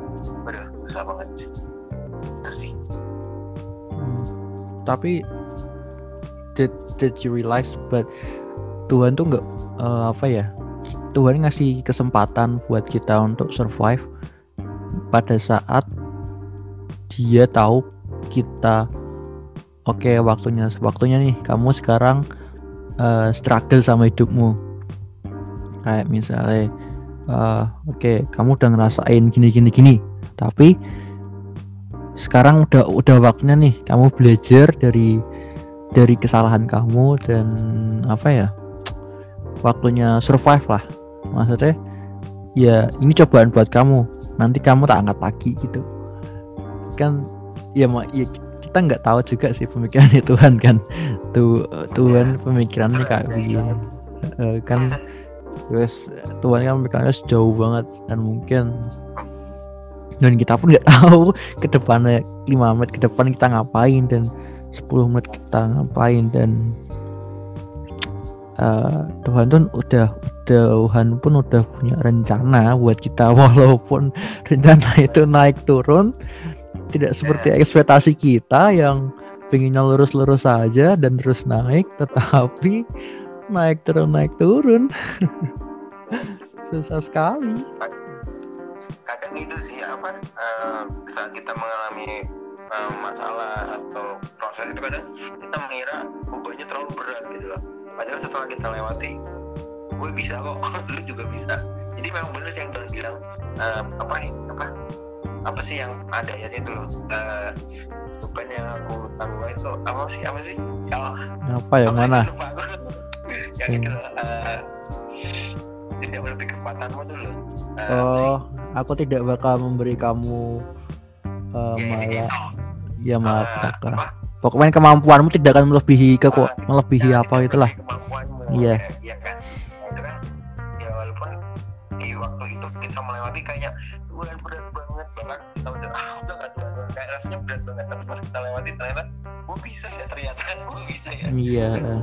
Udah susah banget itu sih. Hmm. Tapi did did you realize but Tuhan tuh nggak eh, apa ya? Tuhan ngasih kesempatan buat kita untuk survive pada saat dia tahu kita oke waktunya waktunya nih kamu sekarang eh, struggle sama hidupmu kayak misalnya eh, oke kamu udah ngerasain gini gini gini tapi sekarang udah udah waktunya nih kamu belajar dari dari kesalahan kamu dan apa ya waktunya survive lah. Maksudnya ya ini cobaan buat kamu. Nanti kamu tak angkat lagi gitu. Kan ya, ma- ya kita nggak tahu juga sih pemikirannya Tuhan kan. Tuh Tuhan pemikirannya kayak begini. Eh, kan terus Tuhan kan pemikirannya sejauh banget dan mungkin dan kita pun nggak tahu ke depannya 5 menit ke depan kita ngapain dan 10 menit kita ngapain dan eh, Tuhan tuh udah Tuhan pun udah punya rencana buat kita. Walaupun rencana itu naik turun tidak seperti ekspektasi kita yang pengennya lurus-lurus saja dan terus naik tetapi naik turun naik turun. Susah sekali kadang itu sih apa eh, saat kita mengalami eh, masalah atau proses itu kadang kita mengira bebannya terlalu berat gitu loh. Padahal setelah kita lewati gue bisa kok lu juga bisa. Jadi memang bener sih yang Tuhan bilang eh, apa nih apa apa sih yang ada ya itu loh. Eh, beban yang aku tanggung itu apa sih apa sih? Ya apa yang apa sih? mana? Yang itu loh eh, tidak lebih kekuatanmu dulu sih? oh aku tidak bakal memberi kamu eh, Ya, ini malah ya Eh, malapetaka apa? pokoknya kemampuanmu tidak akan melebihi ke Ah, melebihi Ya, apa itu itulah Iya. kan itu kan ya walaupun di waktu itu kita melewati kayaknya Tuhan berat banget bahkan kita udah ah udah gak Tuhan Tuhan." kayak rasanya berat banget tapi pas kita lewati ternyata gue bisa ya ternyata gue bisa ya iya bener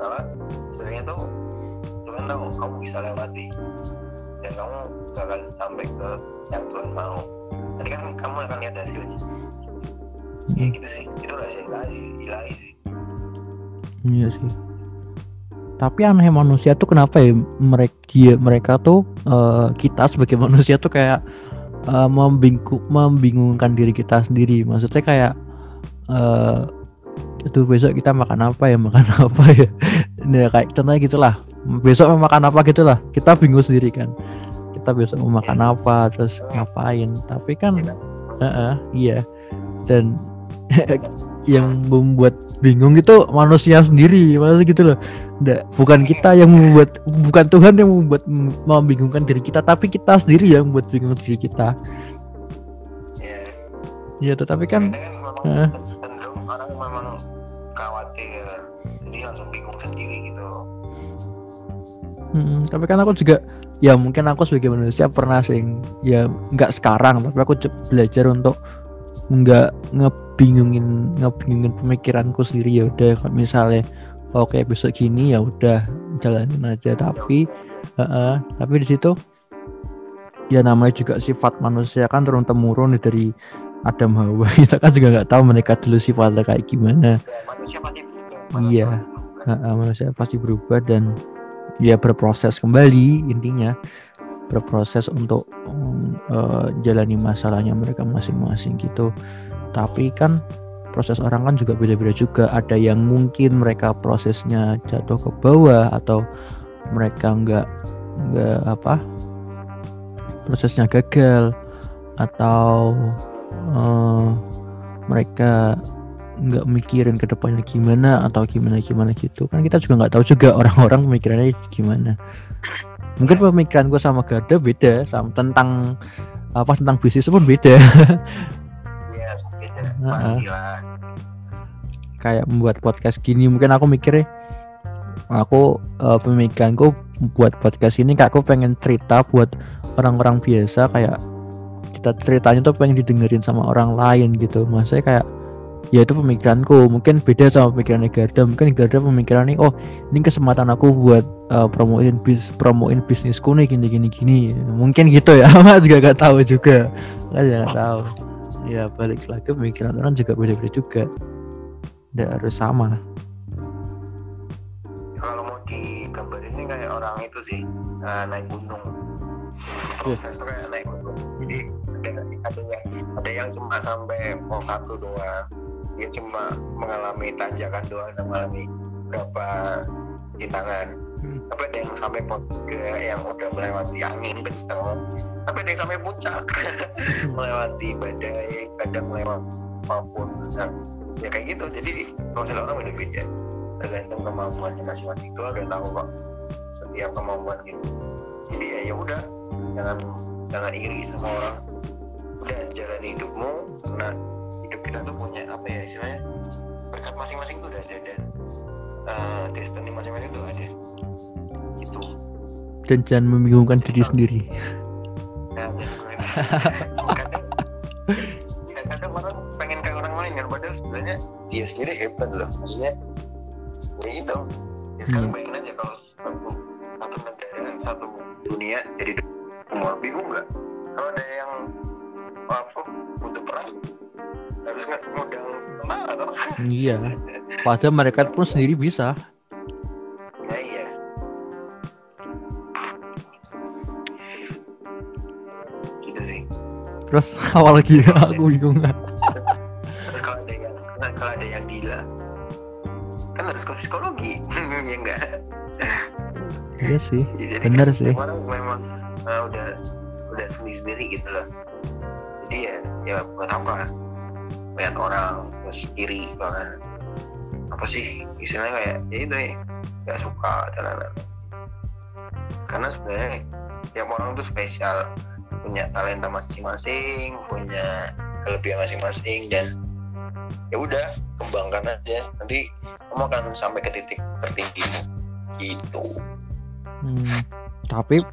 masalah sebenarnya tuh Tuhan tahu kamu bisa lewati. Dan kamu gak akan sampai ke yang Tuhan mau. Nanti kan kamu akan lihat hasilnya. Ya gitu sih. Itu rahasia ilahi, ilahi sih iya sih. Tapi aneh manusia tuh kenapa ya mereka mereka tuh uh, kita sebagai manusia tuh kayak uh, membingku, membingungkan diri kita sendiri. Maksudnya kayak uh, itu besok kita makan apa ya? Makan apa ya? Ini kayak contohnya gitulah. Besok mau makan apa gitulah. Kita bingung sendiri kan. Kita besok mau makan apa terus ngapain. Tapi kan uh -uh, iya. Dan yang membuat bingung itu manusia sendiri maksudnya gitu loh. Nggak, bukan kita yang membuat bukan Tuhan yang membuat membingungkan diri kita tapi kita sendiri yang membuat bingung diri kita. Ya tetapi kan, kan orang memang hmm, tapi kan aku juga ya mungkin aku sebagai manusia pernah sing ya nggak sekarang tapi aku belajar untuk nggak ngebingungin ngebingungin pemikiranku sendiri. Ya udah misalnya oke besok gini ya udah jalanin aja. Tapi uh, uh, tapi di situ ya namanya juga sifat manusia kan turun temurun dari Adam Hawa. Kita kan juga nggak tahu mereka dulu sifatnya kayak gimana. Iya uh, uh, manusia pasti berubah dan ya berproses kembali intinya. Berproses untuk uh, jalani masalahnya mereka masing-masing gitu. Tapi kan proses orang kan juga beda-beda juga. Ada yang mungkin mereka prosesnya jatuh ke bawah atau mereka nggak nggak apa prosesnya gagal atau uh, mereka nggak mikirin ke depannya gimana atau gimana gimana gitu. Kan kita juga nggak tahu juga orang-orang pemikirannya gimana. Mungkin pemikiran gue sama Garda beda sama tentang apa tentang bisnis pun beda. Iya beda. Kayak membuat podcast gini mungkin aku mikirnya aku uh, pemikiranku buat podcast ini kayak aku pengen cerita buat orang-orang biasa kayak kita ceritanya tuh pengen didengerin sama orang lain gitu. Maksudnya kayak ya itu pemikiranku. Mungkin beda sama pemikiran Garda mungkin Garda pemikiran nih oh ini kesempatan aku buat uh, promoin bis promoin bisnisku nih gini gini gini. Mungkin gitu ya ama juga gak tahu juga. Kan ya gak tahu. Ya balik lagi pemikiran orang juga beda-beda juga. Tidak harus sama. Kalau mau digambarin ini kayak orang itu sih uh, naik gunung. Proses yeah. kayak naik gunung. Jadi ada, ada yang ada yang cuma sampai pos satu doang dia cuma mengalami tanjakan doang dan mengalami berapa rintangan hmm. tapi ada yang sampai pot ke yang udah melewati angin betul. Tapi ada yang sampai puncak. Melewati badai kadang melewati apa pun. Nah, ya kayak gitu. Jadi proses orang beda-beda tergantung kemampuannya masing-masing itu ada tahu kok. Setiap kemampuan gitu jadi ya ya udah. Jangan jangan iri sama orang. Udah jalani hidupmu. Hidup kita tuh punya apa ya istilahnya berkat masing-masing tuh udah ada dan uh, destiny masing-masing tuh ada. Itu. Dan jangan membingungkan diri sendiri. nah, kadang, ya, kadang orang pengen kayak orang lain kan padahal sebenarnya dia sendiri hebat loh. Maksudnya ya gitu. Ya sekarang hmm. bayangin aja kalau satu satu negara satu dunia jadi semua bingung nggak? Kalau ada yang apa butuh perang harus modal. Atau iya. Padahal mereka pun sendiri bisa. Ya iya. Gitu sih. Terus awal lagi? Aku bingung. terus kalau ada yang nah, kalau ada yang gila kan harus ke psikologi. Ya enggak? Iya sih. Jadi, benar sih. orang memang uh, udah udah sendiri sendiri gitu loh. Jadi ya ya buat apa lihat orang terus kiri banget. Apa sih istilahnya kayak ya itu ya nggak suka dan lain-lain. Karena sebenarnya tiap orang tuh spesial punya talenta masing-masing punya kelebihan masing-masing dan ya udah kembangkan aja. Nanti kamu akan sampai ke titik tertinggimu gitu. Hmm, tapi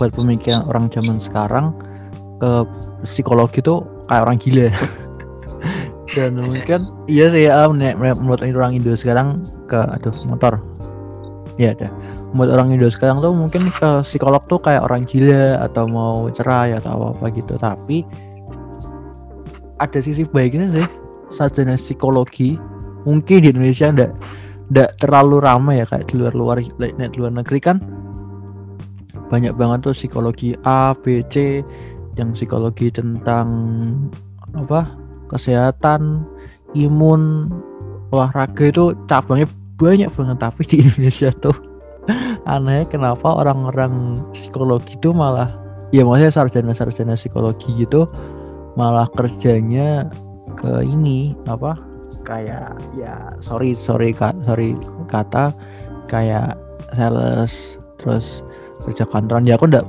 buat pemikiran orang zaman sekarang uh, psikologi tuh kayak orang gila dan mungkin iya sih ya menurut orang Indo sekarang ke aduh motor. Ya ada. Buat orang Indo sekarang tuh mungkin ke psikolog tuh kayak orang gila atau mau cerai atau apa, -apa gitu. Tapi ada sisi baiknya sih. Sarjana psikologi mungkin di Indonesia enggak ndak terlalu ramai ya kayak di luar luar di luar negeri kan. Banyak banget tuh psikologi A, B, C yang psikologi tentang apa kesehatan, imun, olahraga itu cabangnya banyak banget tapi di Indonesia tuh aneh kenapa orang-orang psikologi itu malah ya maksudnya sarjana-sarjana psikologi gitu malah kerjanya ke ini apa kayak ya sorry sorry kak sorry kata kayak sales terus kerja kantoran. Ya aku ndak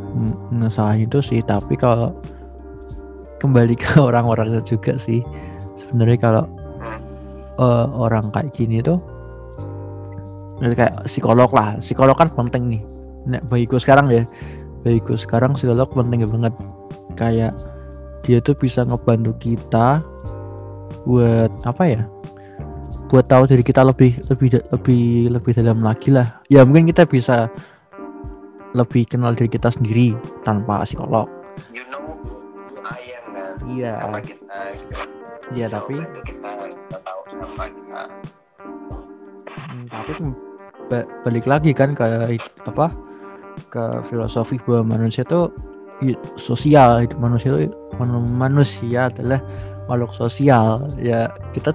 ngesalahin itu sih tapi kalau kembali ke orang-orang juga sih. Sebenarnya kalau uh, orang kayak gini tuh kayak psikolog lah. Psikolog kan penting nih. Nek bagiku sekarang ya bagiku sekarang psikolog penting banget. Kayak dia tuh bisa ngebantu kita buat apa ya buat tahu diri kita lebih lebih lebih lebih dalam lagi lah. Ya mungkin kita bisa lebih kenal diri kita sendiri tanpa psikolog. Iya. Sama kita. Gitu. Iya tapi. Kita, kita tahu kita. Hmm, tapi ba balik lagi kan ke apa? Ke filosofi bahwa manusia itu sosial, hidup manusia itu manusia adalah makhluk sosial. Ya kita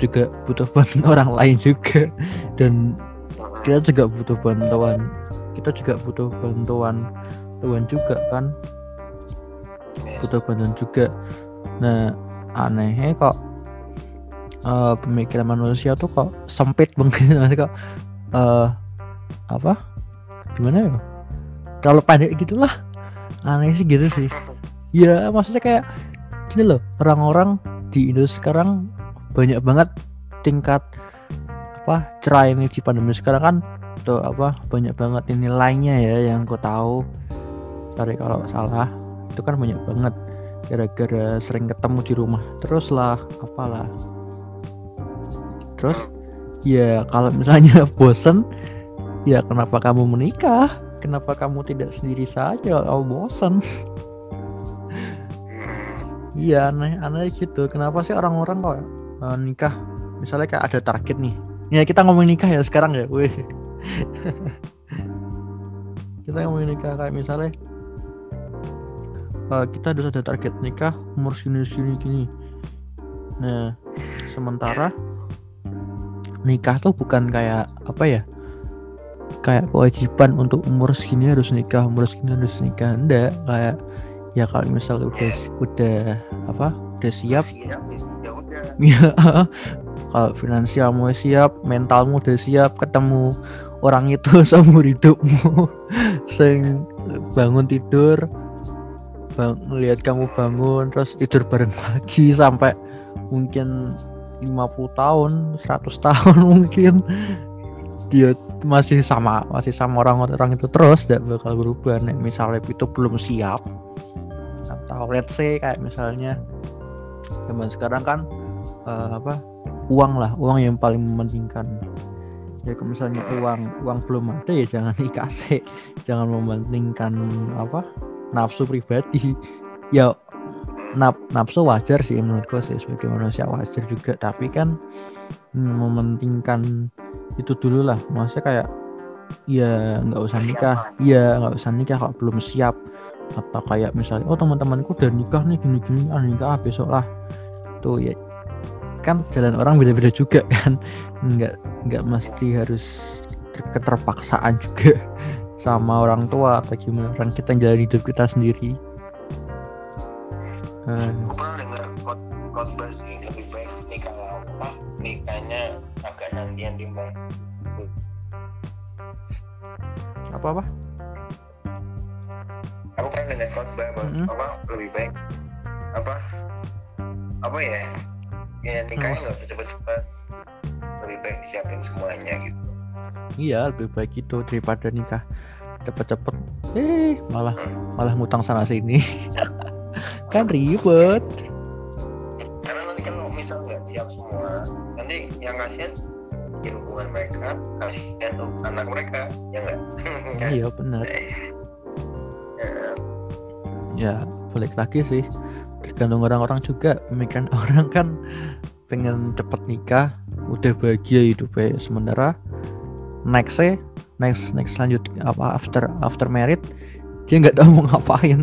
juga butuh bantuan orang lain juga dan kita juga butuh bantuan kita juga butuh bantuan Tuhan juga kan butuh bantuan juga. Nah anehnya kok uh, pemikiran manusia tuh kok sempit banget kok uh, apa? Gimana ya? Terlalu pendek gitulah. Aneh sih gitu sih. Ya maksudnya kayak gini loh orang-orang di Indonesia sekarang banyak banget tingkat apa cerai ini di pandemi sekarang kan tuh apa banyak banget ini nilainya ya yang kau tahu. Sorry kalau salah itu kan banyak banget. Gara-gara sering ketemu di rumah terus lah apalah. Terus ya kalau misalnya bosen ya kenapa kamu menikah? Kenapa kamu tidak sendiri saja kamu bosen? Iya aneh aneh gitu. Kenapa sih orang-orang kok uh, nikah? Misalnya kayak ada target nih. Ya kita ngomong nikah ya sekarang ya weh. Kita mau nikah kayak misalnya uh, kita harus ada target nikah umur segini segini gini. Nah sementara nikah tuh bukan kayak apa ya kayak kewajiban untuk umur segini harus nikah umur segini harus nikah. Enggak kayak ya kalau misalnya udah udah apa udah siap. Ya kalau finansialmu siap mentalmu udah siap ketemu orang itu seumur hidupmu sing bangun tidur bang, lihat kamu bangun terus tidur bareng lagi sampai mungkin 50 tahun 100 tahun mungkin. Dia masih sama masih sama orang-orang itu terus tidak bakal berubah. Nih misalnya itu belum siap atau let's say kayak misalnya zaman sekarang kan uh, apa uang lah uang yang paling mementingkan. Ya kalau misalnya uang uang belum ada ya jangan dikasih. Jangan mementingkan apa nafsu pribadi. Ya naf nafsu wajar sih menurutku sih sebagai manusia wajar juga. Tapi kan hmm, mementingkan itu dulu lah. Maksudnya kayak ya nggak usah nikah. ya nggak usah nikah kalau belum siap. Atau kayak misalnya oh teman-temanku udah nikah nih gini-gini ah nikah besok lah. Tuh ya kan jalan orang beda-beda juga kan. Nggak nggak mesti harus keterpaksaan juga sama orang tua atau gimana? Orang kita jalan hidup kita sendiri. Hmm. aku pernah dengar khotbah sih lebih baik nikah apa? Nikahnya agak nantian timbang apa apa? Aku pernah dengar khotbah mm -hmm. apa? Lebih baik. Apa? Apa ya? Ya nikahnya nggak usah cepet-cepet. Lebih baik siapin semuanya gitu iya lebih baik itu daripada nikah cepet-cepet. Eh malah malah ngutang sana sini. Kan ribet. Karena nanti kalau misal nggak siap semua nanti yang kasihan ya hubungan mereka kasihan tuh anak mereka ya nggak? Iya benar. Ya. ya balik lagi sih. Tergantung orang-orang juga. Pemikiran orang kan pengen cepet nikah udah bahagia hidupnya. Sementara nextnya next next lanjut apa after after married dia nggak tahu mau ngapain.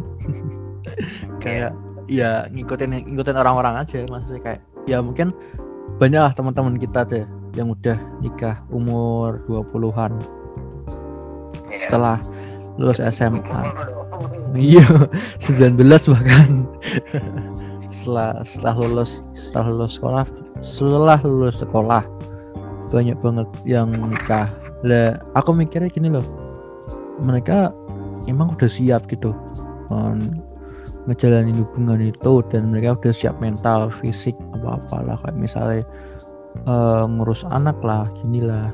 Kayak ya ngikutin ngikutin orang-orang aja maksudnya kayak ya mungkin banyak lah teman-teman kita deh yang udah nikah umur 20-an Ya. setelah lulus SMA iya 19 bahkan. Setelah setelah lulus setelah lulus sekolah setelah lulus sekolah banyak banget yang nikah lah aku mikirnya gini loh. Mereka emang udah siap gitu ngejalanin hubungan itu dan mereka udah siap mental fisik apa apalah kayak misalnya eh, ngurus anak lah gini lah.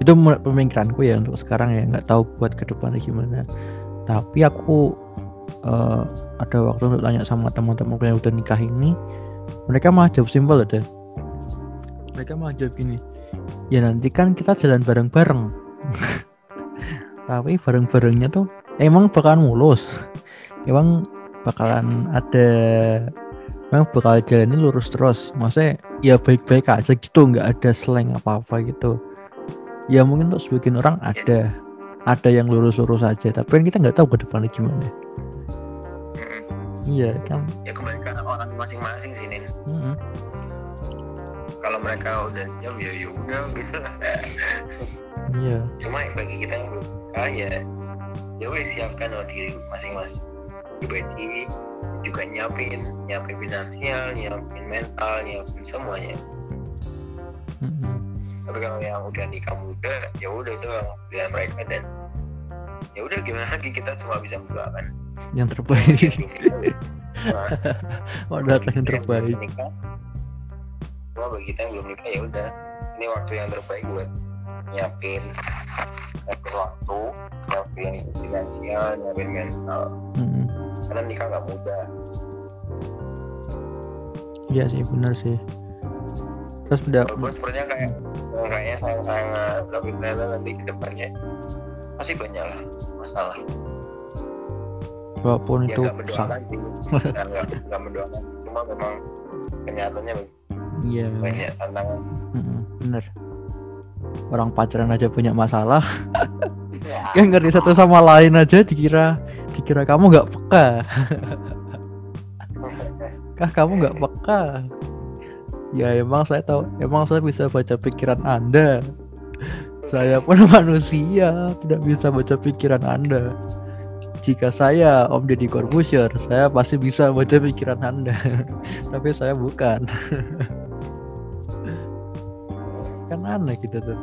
Itu pemikiranku ya untuk sekarang ya nggak tahu buat ke depannya gimana. Tapi aku eh, ada waktu untuk tanya sama teman-teman yang udah nikah ini mereka malah jawab simpel deh mereka malah jawab gini ya nanti kan kita jalan bareng-bareng. Tapi bareng-barengnya tuh emang bakalan mulus. Emang bakalan ada memang bakal jalan lurus terus. Maksudnya ya baik-baik aja gitu nggak ada slang apa-apa gitu. Ya mungkin untuk sebagian orang ada ada yang lurus-lurus aja. Tapi kan kita nggak tahu ke depannya gimana. Iya kan? Ya kembali ke orang masing-masing sih Nin Mm-mm. Kalau mereka udah siap ya ya udah gitu. Iya. Cuma bagi kita yang belum nikah ya ya wes siapkan loh diri masing-masing. Pribadi juga nyiapin nyiapin finansial nyiapin mental nyiapin semuanya. Mm-mm. tapi kalau yang udah nikah muda ya udah itu yang pilihan mereka dan ya udah gimana lagi kita cuma bisa mendoakan yang terbaik. Nah, Wadah yang bagi kita belum terbaik. nikah, cuma bagi kita yang belum nikah ya udah. Ini waktu yang terbaik buat nyiapin nyiapin waktu nyiapin finansial nyiapin mental. Mm-mm. karena nikah nggak mudah. Iya sih benar sih. Terus udah walaupun sebenarnya kayak kayaknya sayang sayangan tapi ternyata nanti ke depannya. Masih banyak lah masalah. Walaupun ya itu nggak mendoakan sih Dan nggak nggak mendoakan cuma memang kenyataannya iya. Banyak tantangan. Mm-mm, bener. Orang pacaran aja punya masalah. Ya, yang ngerti satu sama lain aja dikira dikira kamu nggak peka. Kah kamu nggak peka? Ya emang saya tahu emang saya bisa baca pikiran anda. Saya pun manusia tidak bisa baca pikiran anda. Jika saya Om Deddy Corbuzier saya pasti bisa baca pikiran anda. Tapi saya bukan kan aneh gitu tuh.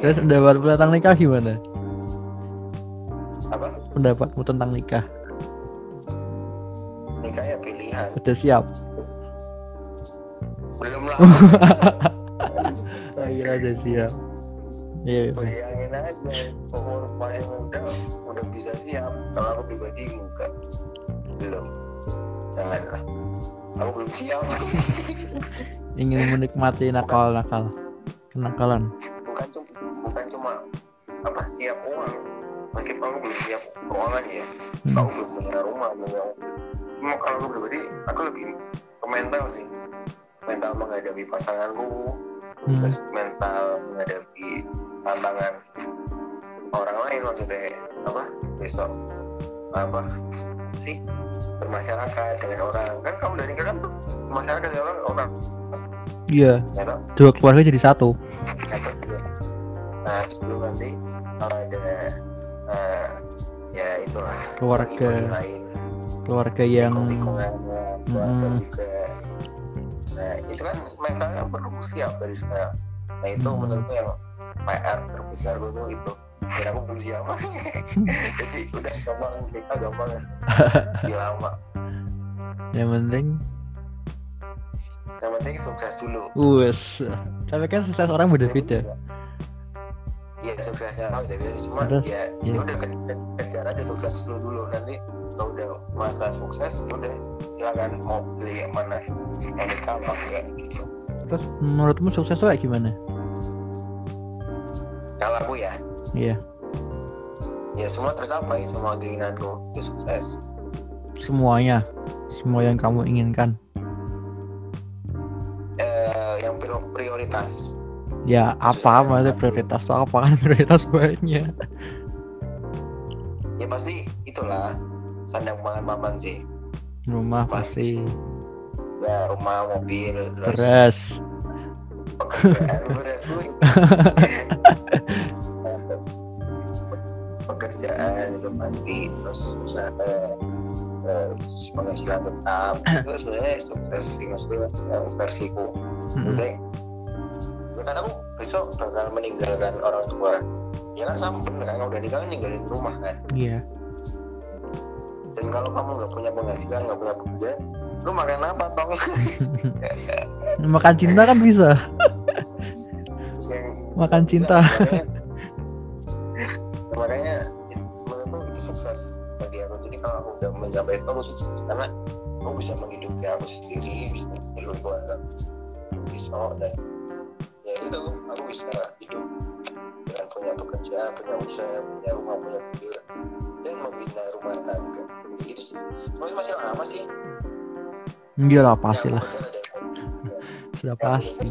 Terus pendapat tentang nikah gimana? Apa? Pendapatmu tentang nikah. Nikah ya pilihan. Udah siap? Belum lah. Akhirnya udah siap. Iya iya. bayangin aja umur masih muda udah bisa siap. Kalau aku pribadi enggak. Belum. Janganlah aku belum siap ingin menikmati nakal nakal. Kenakalan. Bukan cuma bukan cuma apa siap uang. Mungkin aku belum siap keuangan ya. Hmm. aku belum punya rumah belum punya mobil. cuma kalau aku pribadi aku lebih ke mental sih. Mental menghadapi pasanganku Hmm. terus mental menghadapi tantangan orang lain maksudnya apa besok apa sih bermasyarakat dengan orang. Kan kamu nikah kan tuh masyarakat dengan orang orang iya. Ya dua keluarga jadi satu. Nah sebelum nanti kalau ada eh, ya itulah. Keluarga. lain. Keluarga yang keluarga Mm. juga. Nah itu kan mentalnya perlu siap dari sekarang. Nah itu Mm. menurutku yang PR terbesar gue tuh itu. Dan aku belum siap. Jadi udah gampang kita gampang. Si lama. Yang penting yang penting sukses dulu. Wes. Tapi kan sukses orang beda-beda Iya suksesnya orang beda-beda cuma Terus, ya ya udah ke- kejar aja sukses dulu dulu. Nanti kalau udah masa sukses udah silakan mau beli yang mana. Yang apa enggak gitu terus menurutmu sukses tuh kayak gimana? Kalau aku ya? Iya. Ya semua tercapai semua keinginanku itu sukses. Semuanya. Semua yang kamu inginkan prioritas. Ya apa? Maksudnya prioritas tuh apa? Kan prioritas banyak. ya pasti itulah sandang pangan papan sih. Rumah pasti. ya rumah mobil terus beras. pekerjaan. Pekerjaan itu pasti terus usaha terus penghasilan tetap itu sebenarnya sukses sih maksudnya yang versiku Mm-mm. udah ya kan aku besok bakal meninggalkan orang tua ya kan sama bener kan udah nikah kan ninggalin rumah kan Iya. dan kalau kamu nggak punya penghasilan nggak punya pekerjaan lu makan apa tong Makan cinta kan bisa. Makan cinta. makanya, aku sukses karena aku bisa menghidupi aku sendiri bisa menghidupi keluarga. Bisa dan ya itu aku bisa hidup dengan punya pekerjaan punya usaha punya rumah punya mobil dan membina rumah tangga. Gitu sih. Itu masih lama sih? Iya lah pasti lah. Sudah pasti.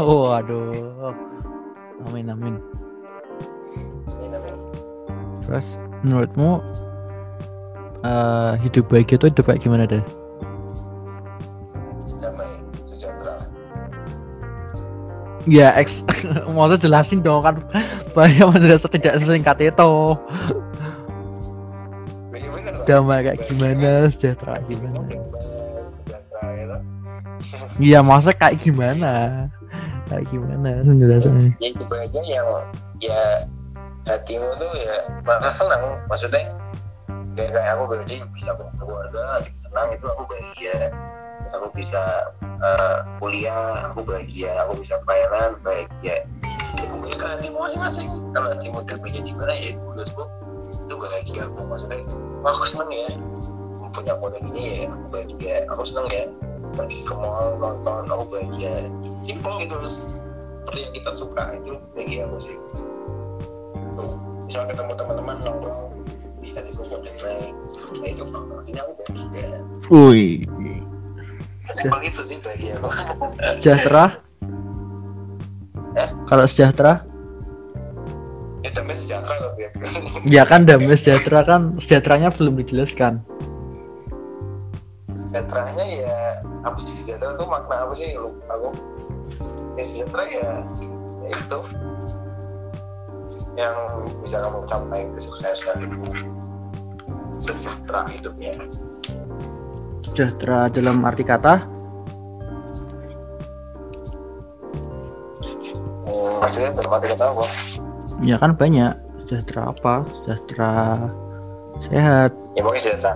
Oh aduh. Amin amin. Terus menurutmu eh hidup bahagia itu hidup kayak gimana deh? damai sejahtera Ya ex, mau tuh jelasin dong kan banyak penjelasan tidak sesingkat itu. Damai kayak gimana, sejahtera gimana? Ya. Iya masa kayak gimana? Kayak gimana penjelasannya? Ya itu aja yang ya hatimu tuh ya merasa senang. Maksudnya kayak kayak aku berarti bisa berkeluarga senang itu aku bahagia. Terus aku bisa eh, kuliah aku bahagia. Aku bisa pelayanan bahagia. Kembali ke hatimu masing-masing kalau hatimu dapetnya di mana ya menurutku itu bahagia aku. Maksudnya aku seneng ya punya modal ini ya aku bahagia. Aku seneng ya pergi ke mall nonton aku bahagia. Simpel gitu seperti yang kita suka itu bahagia aku sih misal ketemu teman-teman nongkrong di hatiku mau damai nah itu ini aku bahagia Wih, simpel itu sih bahagia sejahtera? Eh? Kalau sejahtera? ya damai sejahtera tapi ya Ya kan damai sejahtera kan sejahteranya belum dijelaskan. sejahteranya ya apa sih sejahtera? Tuh makna apa sih? Lu aku. Ya sejahtera ya, ya itu yang bisa kamu capai kesuksesan itu sejahtera hidupnya Sejahtera dalam arti kata? hmm, maksudnya dalam arti kata apa Ya kan banyak. Sejahtera apa? Sejahtera sehat. ya pokoknya sejahtera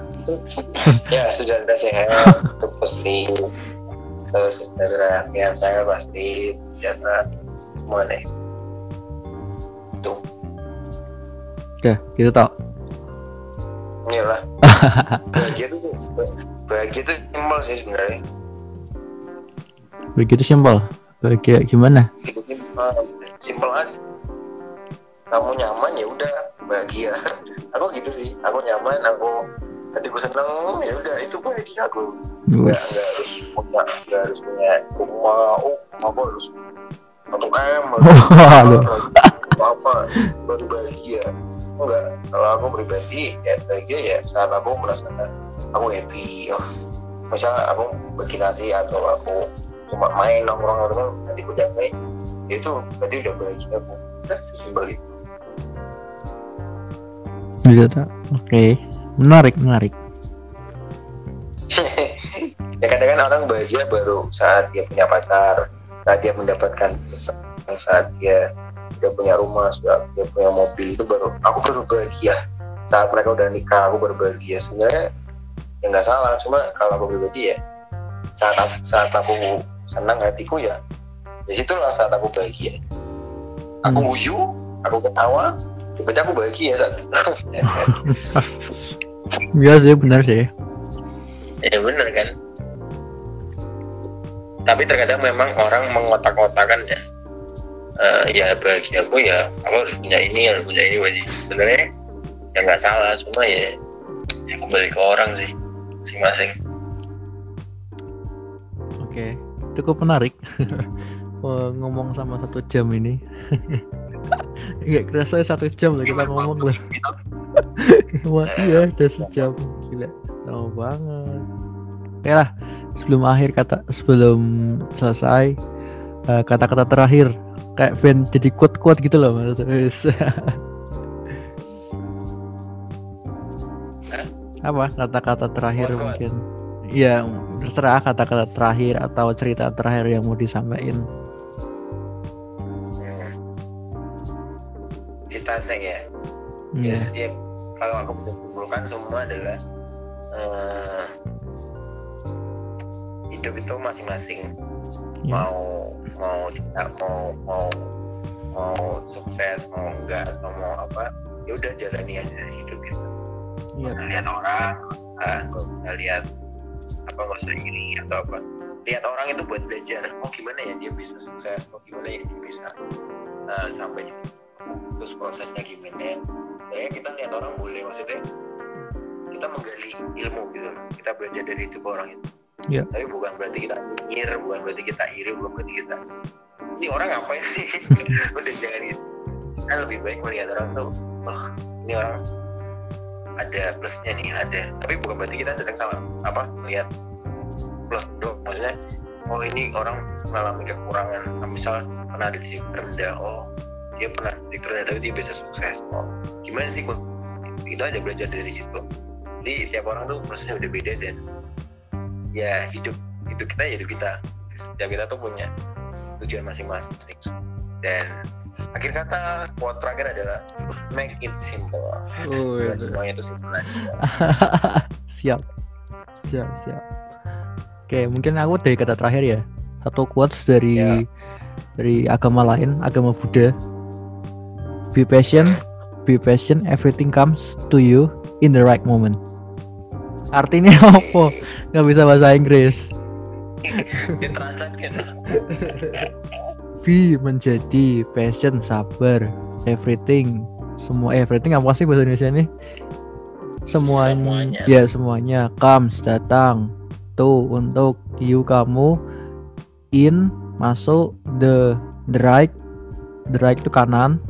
ya sejahtera sehat itu pasti terus sejahtera saya pasti sejahtera semua deh Udah, gitu tau. inilah bahagia tuh bahagia tuh simpel sih sebenarnya. Begitu simpel. Bahagia gimana? simpel. Aja. Kamu nyaman ya udah bahagia. Aku gitu sih. Aku nyaman aku hatiku seneng ya udah itu bahagia aku. Nggak harus punya nggak harus punya rumah oh aku harus satu m apa apa baru bahagia enggak kalau aku pribadi ya bahagia ya saat aku merasakan aku happy oh misal aku bagi nasi atau aku cuma main nongkrong sama teman hatiku damai ya itu berarti udah bahagia aku udah sesimpel itu Bisa tak? Oke. Menarik, menarik. ya kadang kan orang bahagia baru saat dia punya pacar saat dia mendapatkan seseorang saat dia dia punya rumah saat dia punya mobil itu baru aku baru bahagia saat mereka udah nikah aku baru bahagia sebenarnya ya nggak salah cuma kalau aku pribadi ya saat aku, saat aku senang hatiku ya di situlah saat aku bahagia aku Hmm. guyu aku ketawa berarti aku bahagia saat. Iya sih, benar sih. Ya bener kan. Tapi terkadang memang orang mengotak-kotakan ya. Eh, ya bagi aku ya aku harus punya ini harus punya ini wajib sebenarnya ya nggak salah cuma ya, ya kembali ke orang sih masing-masing Oke, cukup menarik ngomong sama satu jam ini. Nggak kerasa satu jam loh kita ngomong loh. Wah iya udah sejam gila lama banget. Oke lah sebelum akhir kata sebelum selesai eh, kata-kata terakhir kayak fan jadi quote-quote gitu loh maksudnya. apa kata-kata terakhir Quote-quote. mungkin Iya terserah kata-kata terakhir atau cerita terakhir yang mau disampaikan Hmm. Cita saya ya. Iya. Yes, ya, kalau aku bisa simpulkan semua adalah eh, hidup itu masing-masing Iya. mau mau mau mau mau sukses mau enggak atau mau apa ya udah jalani aja hidup kita Iya. Nggak lihat orang ah, nggak usah lihat apa nggak usah ini atau apa. Lihat orang itu buat belajar oh gimana ya dia bisa sukses oh gimana ya dia bisa eh, sampai terus prosesnya gimana. Ya kita lihat orang boleh maksudnya kita menggali ilmu gitu. Kita belajar dari hidup orang itu Iya. tapi bukan berarti kita nyinyir bukan berarti kita iri bukan berarti kita ini orang ngapain sih? Udah jangan gitu. Kan lebih baik melihat orang tuh wah ini orang ada plusnya nih ada. Tapi bukan berarti kita datang sama apa melihat plus dong maksudnya oh ini orang mengalami kekurangan. Nah, misal pernah di titik terendah oh dia pernah di titik terendah tapi dia bisa sukses. Oh gimana sih? Itu aja belajar dari situ. Jadi tiap orang tuh prosesnya udah beda dan ya hidup hidup kita ya hidup kita. Setiap kita tuh punya tujuan masing-masing. Dan akhir kata quote terakhir adalah make it simple. Oh, iya. semuanya itu simple siap. Siap siap. Oke mungkin aku dari kata terakhir ya. Satu quotes dari Ya. dari agama lain agama Buddha. Be patient be patient everything comes to you in the right moment artinya apa? Nggak bisa bahasa Inggris. Be menjadi patient sabar everything. Semua everything apa sih bahasa Indonesia ini? Semuanya, Semuanya. ya semuanya. Comes datang tuh untuk you kamu in masuk the the right. The right itu kanan.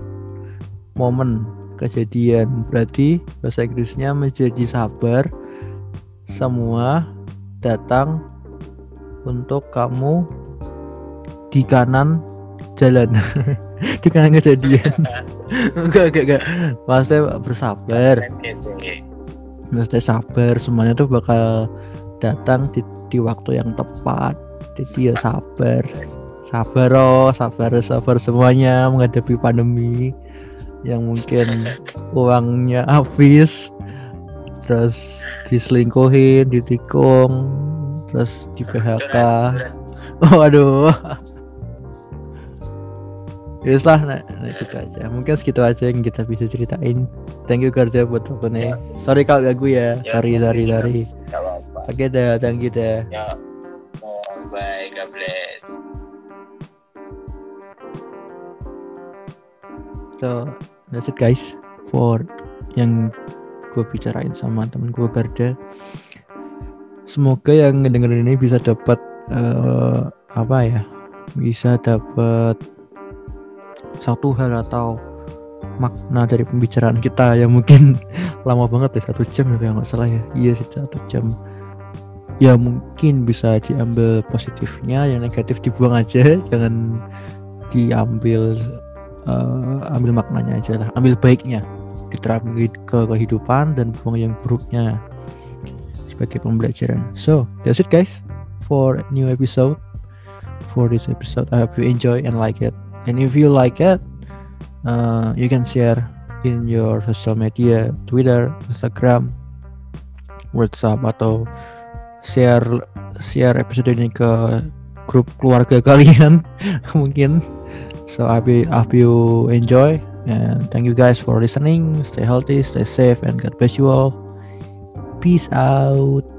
Momen kejadian. Berarti bahasa Inggrisnya menjadi sabar semua datang untuk kamu di kanan jalan. Di kanan kejadian. Enggak enggak enggak. Maksudnya bersabar. Maksudnya sabar semuanya tuh bakal datang di, di waktu yang tepat. Jadi ya sabar. Sabar oh sabar sabar semuanya menghadapi pandemi yang mungkin uangnya habis terus diselingkuhin ditikung terus di PHK waduh. Ya lah nah, nah gitu aja. Mungkin segitu aja yang kita bisa ceritain. Thank you Garda buat waktunya. Sorry kalau ganggu ya. Ya, sorry sorry mungkin. sorry. Gak apa-apa. oke dah. Thank you dah. Ya. Oh, bye. God bless. so that's it guys for yang gue bicarain sama temen gue Garda. Semoga yang ngedengerin ini bisa dapat eh, apa ya bisa dapat satu hal atau makna dari pembicaraan kita yang mungkin lama banget ya satu jam ya kalau nggak salah ya. Iya sih satu jam. Ya mungkin bisa diambil positifnya yang negatif dibuang aja. Jangan diambil eh, ambil maknanya aja lah ambil baiknya diterapkan ke kehidupan dan buang yang buruknya sebagai pembelajaran. So that's it guys for new episode. For this episode I hope you enjoy and like it. And if you like it uh, you can share in your social media Twitter Instagram WhatsApp atau share share episode ini ke grup keluarga kalian mungkin. So I hope, I hope you enjoy and thank you guys for listening. Stay healthy stay safe and God bless you all. Peace out